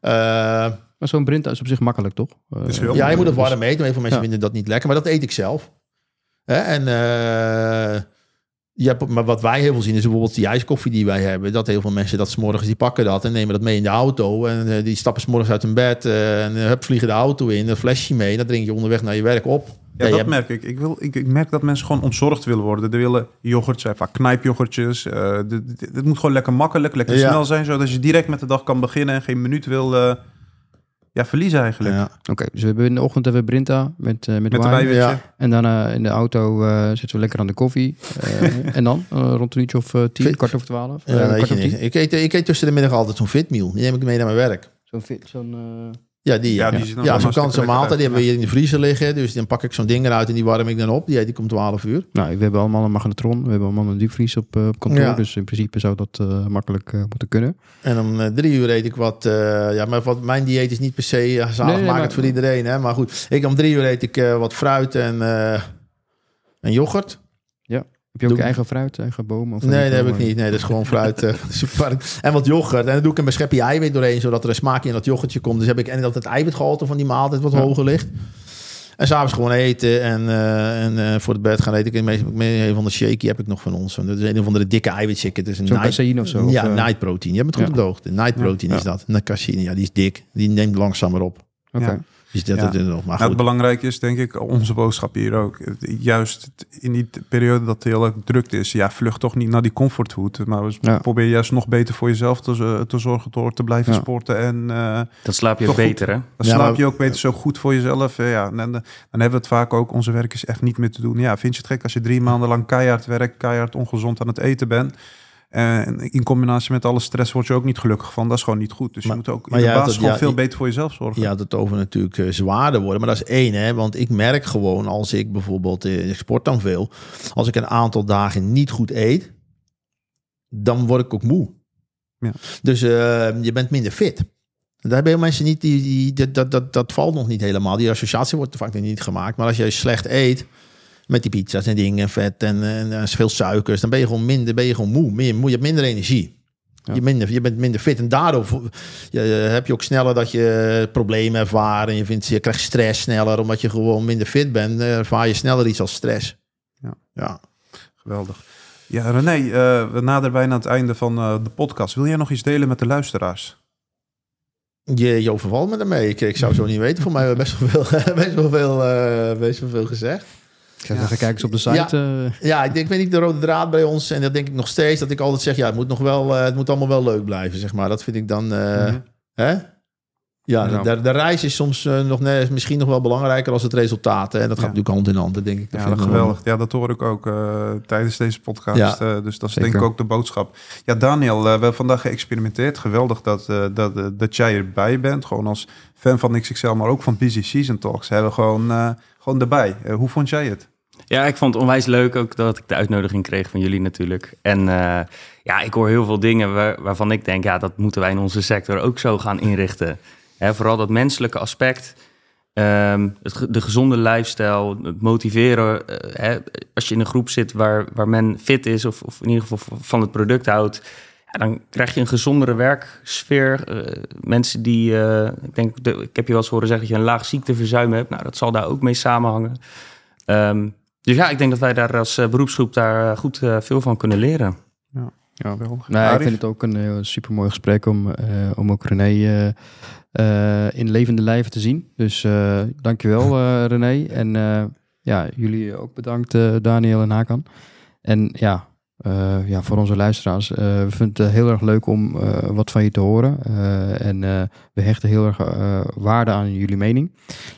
Eh, Maar zo'n Brinta is op zich makkelijk, toch? Eh, is heel ja, je moet het dus- warm eten. Heel veel mensen Ja. vinden dat niet lekker. Maar dat eet ik zelf. Hè? En eh, je hebt, maar wat wij heel veel zien is bijvoorbeeld die ijskoffie die wij hebben. Dat heel veel mensen dat s'morgens, die pakken dat en nemen dat mee in de auto. En eh, die stappen s'morgens uit hun bed en hup, vliegen de auto in. Een flesje mee. Dat drink je onderweg naar je werk op. Ja, Ja, dat merk ik. Ik, wil, ik. ik merk dat mensen gewoon ontzorgd willen worden. Er willen yoghurts zijn, vaak knijpyoghurtjes. Eh, dit- Het moet gewoon lekker makkelijk, lekker Ja. snel zijn. Zodat je direct met de dag kan beginnen en geen minuut wil eh, ja, verliezen eigenlijk. Ja. Oké, dus we hebben in de ochtend hebben we Brinta met, eh met, Met wijn. Ja. En daarna in de auto eh, zitten we lekker aan de koffie. Eh, en dan? Eh, rond een uurtje of tien, Fit- kwart over twaalf? Ja, weet kwart? Ik eet, ik eet tussen de middag altijd zo'n fitmeal. Die neem ik mee naar mijn werk. Zo'n fit, zo'n... Ja, die. Ja, die ja. zit dan ja zo'n maaltijd. Die hebben we hier in de vriezer liggen. Dus dan pak ik zo'n ding eruit en die warm ik dan op. Die eet ik om 12 uur. Nou, we hebben allemaal een magnetron. We hebben allemaal een diepvries op, eh, op kantoor. Ja. Dus in principe zou dat eh, makkelijk eh, moeten kunnen. En om eh, drie uur eet ik wat. eh, ja, maar wat, mijn dieet is niet per se uh, zalig Nee, nee, maakt maar- het voor iedereen. Hè? Maar goed, ik, om drie uur eet ik eh, wat fruit en, eh, en yoghurt. Heb je ook Doe- eigen fruit, eigen boom? Of Nee, dat heb ik niet. Nee, dat is gewoon fruit. eh, en wat yoghurt. En dan doe ik een schepje eiwit doorheen, zodat er een smaakje in dat yoghurtje komt. Dus heb ik en dat het eiwitgehalte van die maaltijd wat Ja. hoger ligt. En s'avonds gewoon eten en, eh, en eh, voor het bed gaan eten. Ik heb een van de shaky heb ik nog van ons. Dat is een van de dikke eiwitshake. Het is een night, of zo? ja, of, night protein. Je hebt het goed ja. op de hoogte. Night protein Ja. is dat. Een caseïne, ja, die is dik. Die neemt langzamer op. Oké. Ja. Dus dat Ja. het er nog. Maar Nou, belangrijke is denk ik onze boodschap hier ook. Juist in die periode dat het heel erg druk is. Ja, vlucht toch niet naar die comfortfood. Maar Ja. probeer juist nog beter voor jezelf te, te zorgen door te blijven Ja. sporten. En eh, Dan slaap je goed. beter, hè? dan Ja, slaap maar- je ook beter zo goed voor jezelf. Eh, ja, en, dan, dan hebben we het vaak ook. Onze werk is echt niet meer te doen. Ja, vind je het gek als je drie maanden lang keihard werkt, keihard ongezond aan het eten bent. En in combinatie met alle stress word je ook niet gelukkig van. Dat is gewoon niet goed. Dus Maar- je moet ook in de ja, basis dat- gewoon ja, veel beter voor jezelf zorgen. Je had het over natuurlijk eh, zwaarder worden. Maar dat is één, hè. Want ik merk gewoon als ik bijvoorbeeld... eh, ik sport dan veel. Als ik een aantal dagen niet goed eet... dan word ik ook moe. Ja. Dus eh, je bent minder fit. Daar hebben heel mensen niet... Die, die, dat, dat, dat, dat valt nog niet helemaal. Die associatie wordt vaak niet gemaakt. Maar als je slecht eet... met die pizza's en dingen, vet en, en, veel suikers... dan ben je gewoon minder, ben je gewoon moe. Meer, moe je hebt minder energie. Ja. Je, minder, je bent minder fit. En daardoor je, heb je ook sneller dat je problemen ervaart. En je, vindt, je krijgt stress sneller. Omdat je gewoon minder fit bent. ervaar je sneller iets als stress. Ja. ja. Geweldig. Ja, René, eh, we naderen bijna het einde van eh, de podcast. Wil jij nog iets delen met de luisteraars? Je, je overvalt me daarmee. Ik, ik zou zo niet weten. Voor mij hebben we best wel veel, best wel veel, eh, best wel veel gezegd. Ik Ja. zeggen, kijk eens op de site. eh, Ja, ik, denk, ik weet niet de rode draad bij ons. En dat denk ik nog steeds. Dat ik altijd zeg, ja, het moet nog wel, eh, het moet allemaal wel leuk blijven, zeg maar. Dat vind ik dan, eh, Mhm. hè? Ja, Ja. De, de reis is soms nog net, misschien nog wel belangrijker als het resultaat. hè. En dat gaat Ja. natuurlijk hand in hand, denk ik. Dat Ja, dat geweldig. Ja, dat hoor ik ook eh, tijdens deze podcast. Ja. Eh, dus dat is Zeker. denk ik ook de boodschap. Ja, Daniel, we hebben vandaag geëxperimenteerd. Geweldig dat, eh, dat, dat jij erbij bent. Gewoon als fan van XXL, maar ook van Busy Season Talks. Hebben we gewoon, eh, gewoon erbij. Hoe vond jij het? Ja, ik vond het onwijs leuk ook dat ik de uitnodiging kreeg van jullie natuurlijk. En eh, ja, ik hoor heel veel dingen waar- waarvan ik denk, ja, dat moeten wij in onze sector ook zo gaan inrichten. Vooral dat menselijke aspect, ehm, het, de gezonde lifestyle, het motiveren. eh, als je in een groep zit waar, waar men fit is of, of in ieder geval van het product houdt, dan krijg je een gezondere werksfeer. Eh, mensen die, ik denk, de- ik heb je wel eens horen zeggen dat je een laag ziekteverzuim hebt. Nou, dat zal daar ook mee samenhangen. Ehm, dus ja, ik denk dat wij daar als eh, beroepsgroep daar eh, goed eh, veel van kunnen leren. Ja, Geweldig. Nou, ik Arif? vind het ook een heel super mooi gesprek om, eh, om ook René in levende lijven te zien. Dus eh dankjewel eh René. En eh, ja, jullie ook bedankt eh, Daniel en Hakan. En ja, eh, ja voor onze luisteraars, eh, we vinden het heel erg leuk om eh, wat van je te horen. En we hechten heel erg waarde aan jullie mening.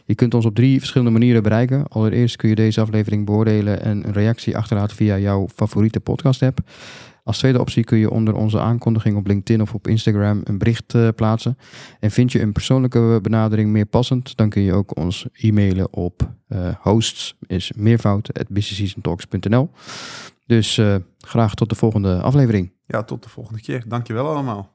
Je kunt ons op drie verschillende manieren bereiken. Allereerst kun je deze aflevering beoordelen en een reactie achterlaten via jouw favoriete podcast app. Als tweede optie kun je onder onze aankondiging op LinkedIn of op Instagram een bericht plaatsen. En vind je een persoonlijke benadering meer passend, dan kun je ook ons e-mailen op hosts is meervoud@busyseasontalks.nl. Dus eh, graag tot de volgende aflevering. Ja, tot de volgende keer. Dankjewel allemaal.